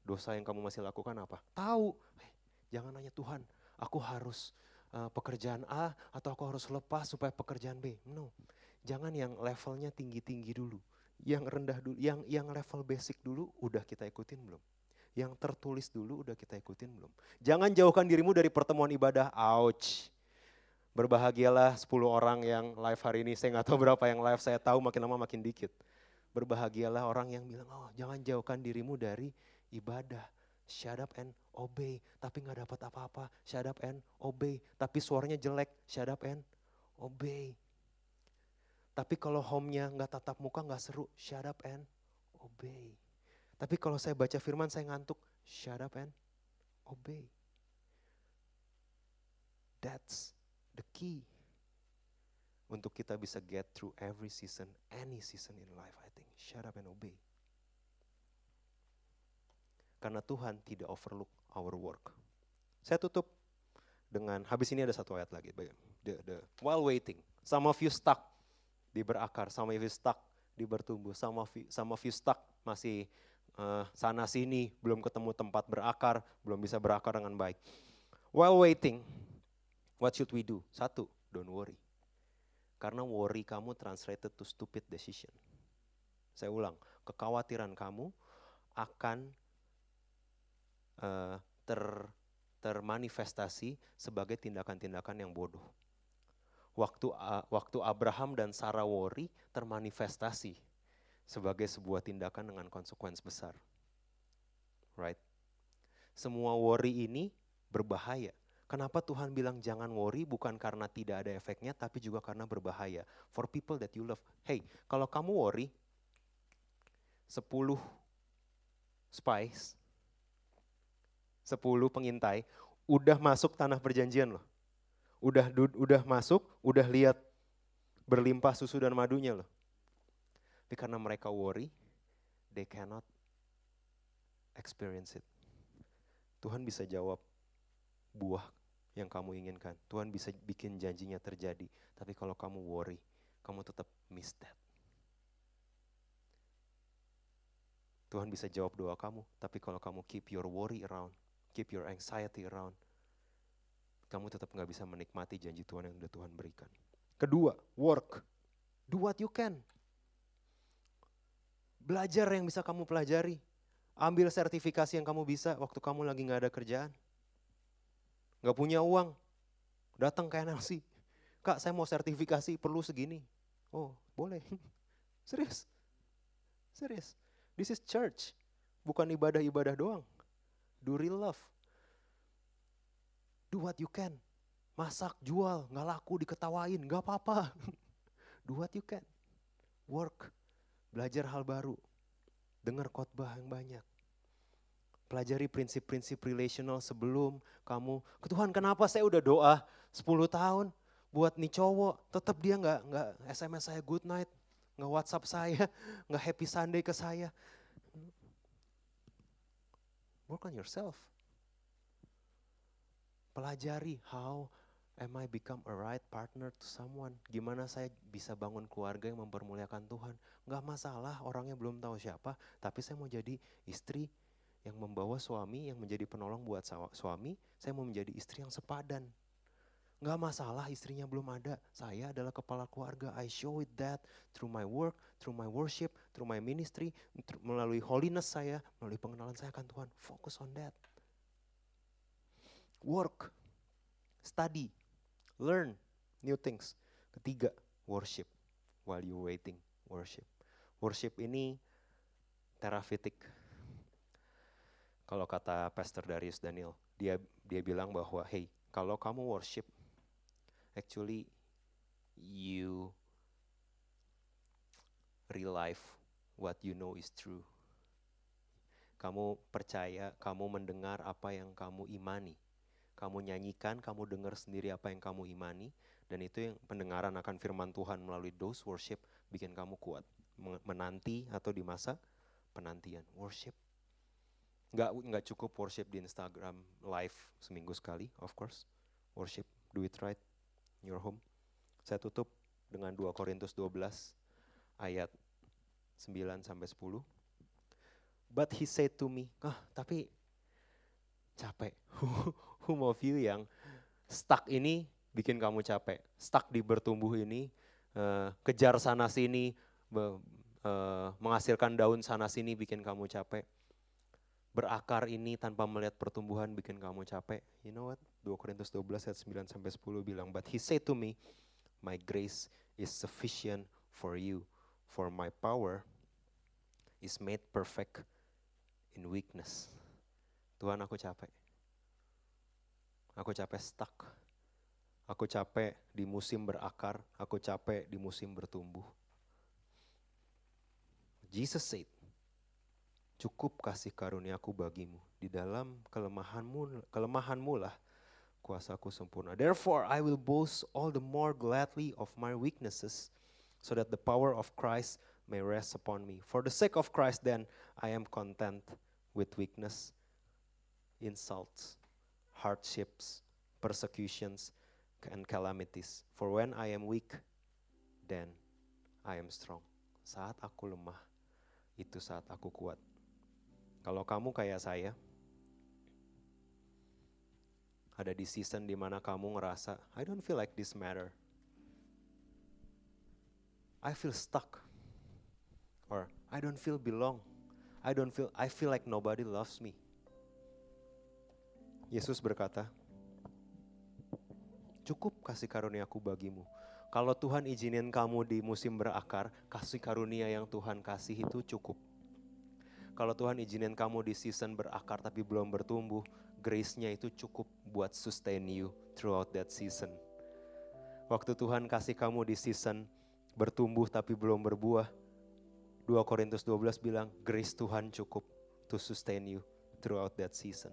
dosa yang kamu masih lakukan apa? Tahu. Eh, jangan nanya Tuhan, aku harus uh, pekerjaan A atau aku harus lepas supaya pekerjaan B. No. Jangan yang levelnya tinggi-tinggi dulu. Yang rendah dulu, yang yang level basic dulu udah kita ikutin belum? Yang tertulis dulu udah kita ikutin belum? Jangan jauhkan dirimu dari pertemuan ibadah. Ouch. Berbahagialah 10 orang yang live hari ini. Saya nggak tahu berapa yang live, saya tahu makin lama makin dikit. Berbahagialah orang yang bilang, oh jangan jauhkan dirimu dari ibadah. Shut up and obey. Tapi nggak dapat apa-apa. Shut up and obey. Tapi suaranya jelek. Shut up and obey. Tapi kalau home-nya nggak tatap muka, nggak seru. Shut up and obey. Tapi kalau saya baca firman, saya ngantuk. Shut up and obey. That's the key untuk kita bisa get through every season, any season in life, I think. Shut up and obey. Karena Tuhan tidak overlook our work. Saya tutup dengan habis ini ada satu ayat lagi. The, the, while waiting, some of you stuck di berakar, some of you stuck di bertumbuh, some of you, some of you stuck masih uh, sana sini, belum ketemu tempat berakar, belum bisa berakar dengan baik. While waiting, what should we do? Satu, don't worry. Karena worry kamu translated to stupid decision. Saya ulang, kekhawatiran kamu akan uh, ter termanifestasi sebagai tindakan-tindakan yang bodoh. Waktu uh, waktu Abraham dan Sarah worry termanifestasi sebagai sebuah tindakan dengan konsekuensi besar. Right? Semua worry ini berbahaya. Kenapa Tuhan bilang jangan worry bukan karena tidak ada efeknya tapi juga karena berbahaya. For people that you love. Hey, kalau kamu worry 10 spies 10 pengintai udah masuk tanah perjanjian loh. Udah udah masuk, udah lihat berlimpah susu dan madunya loh. Tapi karena mereka worry, they cannot experience it. Tuhan bisa jawab buah yang kamu inginkan. Tuhan bisa bikin janjinya terjadi. Tapi kalau kamu worry, kamu tetap miss that. Tuhan bisa jawab doa kamu, tapi kalau kamu keep your worry around, keep your anxiety around, kamu tetap nggak bisa menikmati janji Tuhan yang sudah Tuhan berikan. Kedua, work. Do what you can. Belajar yang bisa kamu pelajari. Ambil sertifikasi yang kamu bisa waktu kamu lagi nggak ada kerjaan. Nggak punya uang. Datang ke NLC. Kak saya mau sertifikasi perlu segini. Oh boleh. Serius. Serius. This is church. Bukan ibadah-ibadah doang. Do real love. Do what you can. Masak, jual, nggak laku, diketawain, nggak apa-apa. Do what you can. Work. Belajar hal baru. Dengar khotbah yang banyak. Pelajari prinsip-prinsip relational sebelum kamu, ke Tuhan kenapa saya udah doa 10 tahun buat nih cowok, tetap dia nggak nggak SMS saya good night, nggak WhatsApp saya, nggak happy Sunday ke saya. Work on yourself. Pelajari how am I become a right partner to someone. Gimana saya bisa bangun keluarga yang mempermuliakan Tuhan. Nggak masalah orangnya belum tahu siapa, tapi saya mau jadi istri yang membawa suami yang menjadi penolong buat suami, saya mau menjadi istri yang sepadan. Nggak masalah istrinya belum ada, saya adalah kepala keluarga. I show it that through my work, through my worship, through my ministry, melalui holiness saya, melalui pengenalan saya akan Tuhan. Focus on that. Work, study, learn new things. Ketiga, worship. While you waiting, worship. Worship ini terapeutik kalau kata Pastor Darius Daniel, dia dia bilang bahwa hey, kalau kamu worship, actually you relive what you know is true. Kamu percaya, kamu mendengar apa yang kamu imani. Kamu nyanyikan, kamu dengar sendiri apa yang kamu imani. Dan itu yang pendengaran akan firman Tuhan melalui those worship bikin kamu kuat. Menanti atau di masa penantian. Worship nggak nggak cukup worship di Instagram live seminggu sekali, of course. Worship, do it right in your home. Saya tutup dengan 2 Korintus 12 ayat 9 sampai 10. But he said to me, ah tapi capek. Whom of you yang stuck ini bikin kamu capek. Stuck di bertumbuh ini, uh, kejar sana sini, uh, menghasilkan daun sana sini bikin kamu capek berakar ini tanpa melihat pertumbuhan bikin kamu capek. You know what? 2 Korintus 12 ayat 9 sampai 10 bilang, "But he said to me, my grace is sufficient for you, for my power is made perfect in weakness." Tuhan aku capek. Aku capek stuck. Aku capek di musim berakar, aku capek di musim bertumbuh. Jesus said, cukup kasih karuniaku bagimu. Di dalam kelemahanmu, kelemahanmu lah kuasaku sempurna. Therefore I will boast all the more gladly of my weaknesses, so that the power of Christ may rest upon me. For the sake of Christ then, I am content with weakness, insults, hardships, persecutions, and calamities. For when I am weak, then I am strong. Saat aku lemah, itu saat aku kuat. Kalau kamu kayak saya, ada di season di mana kamu ngerasa, I don't feel like this matter. I feel stuck. Or I don't feel belong. I don't feel I feel like nobody loves me. Yesus berkata, "Cukup kasih karuniaku bagimu. Kalau Tuhan izinin kamu di musim berakar, kasih karunia yang Tuhan kasih itu cukup. Kalau Tuhan izinin kamu di season berakar tapi belum bertumbuh, grace-nya itu cukup buat sustain you throughout that season. Waktu Tuhan kasih kamu di season bertumbuh tapi belum berbuah, 2 Korintus 12 bilang, grace Tuhan cukup to sustain you throughout that season.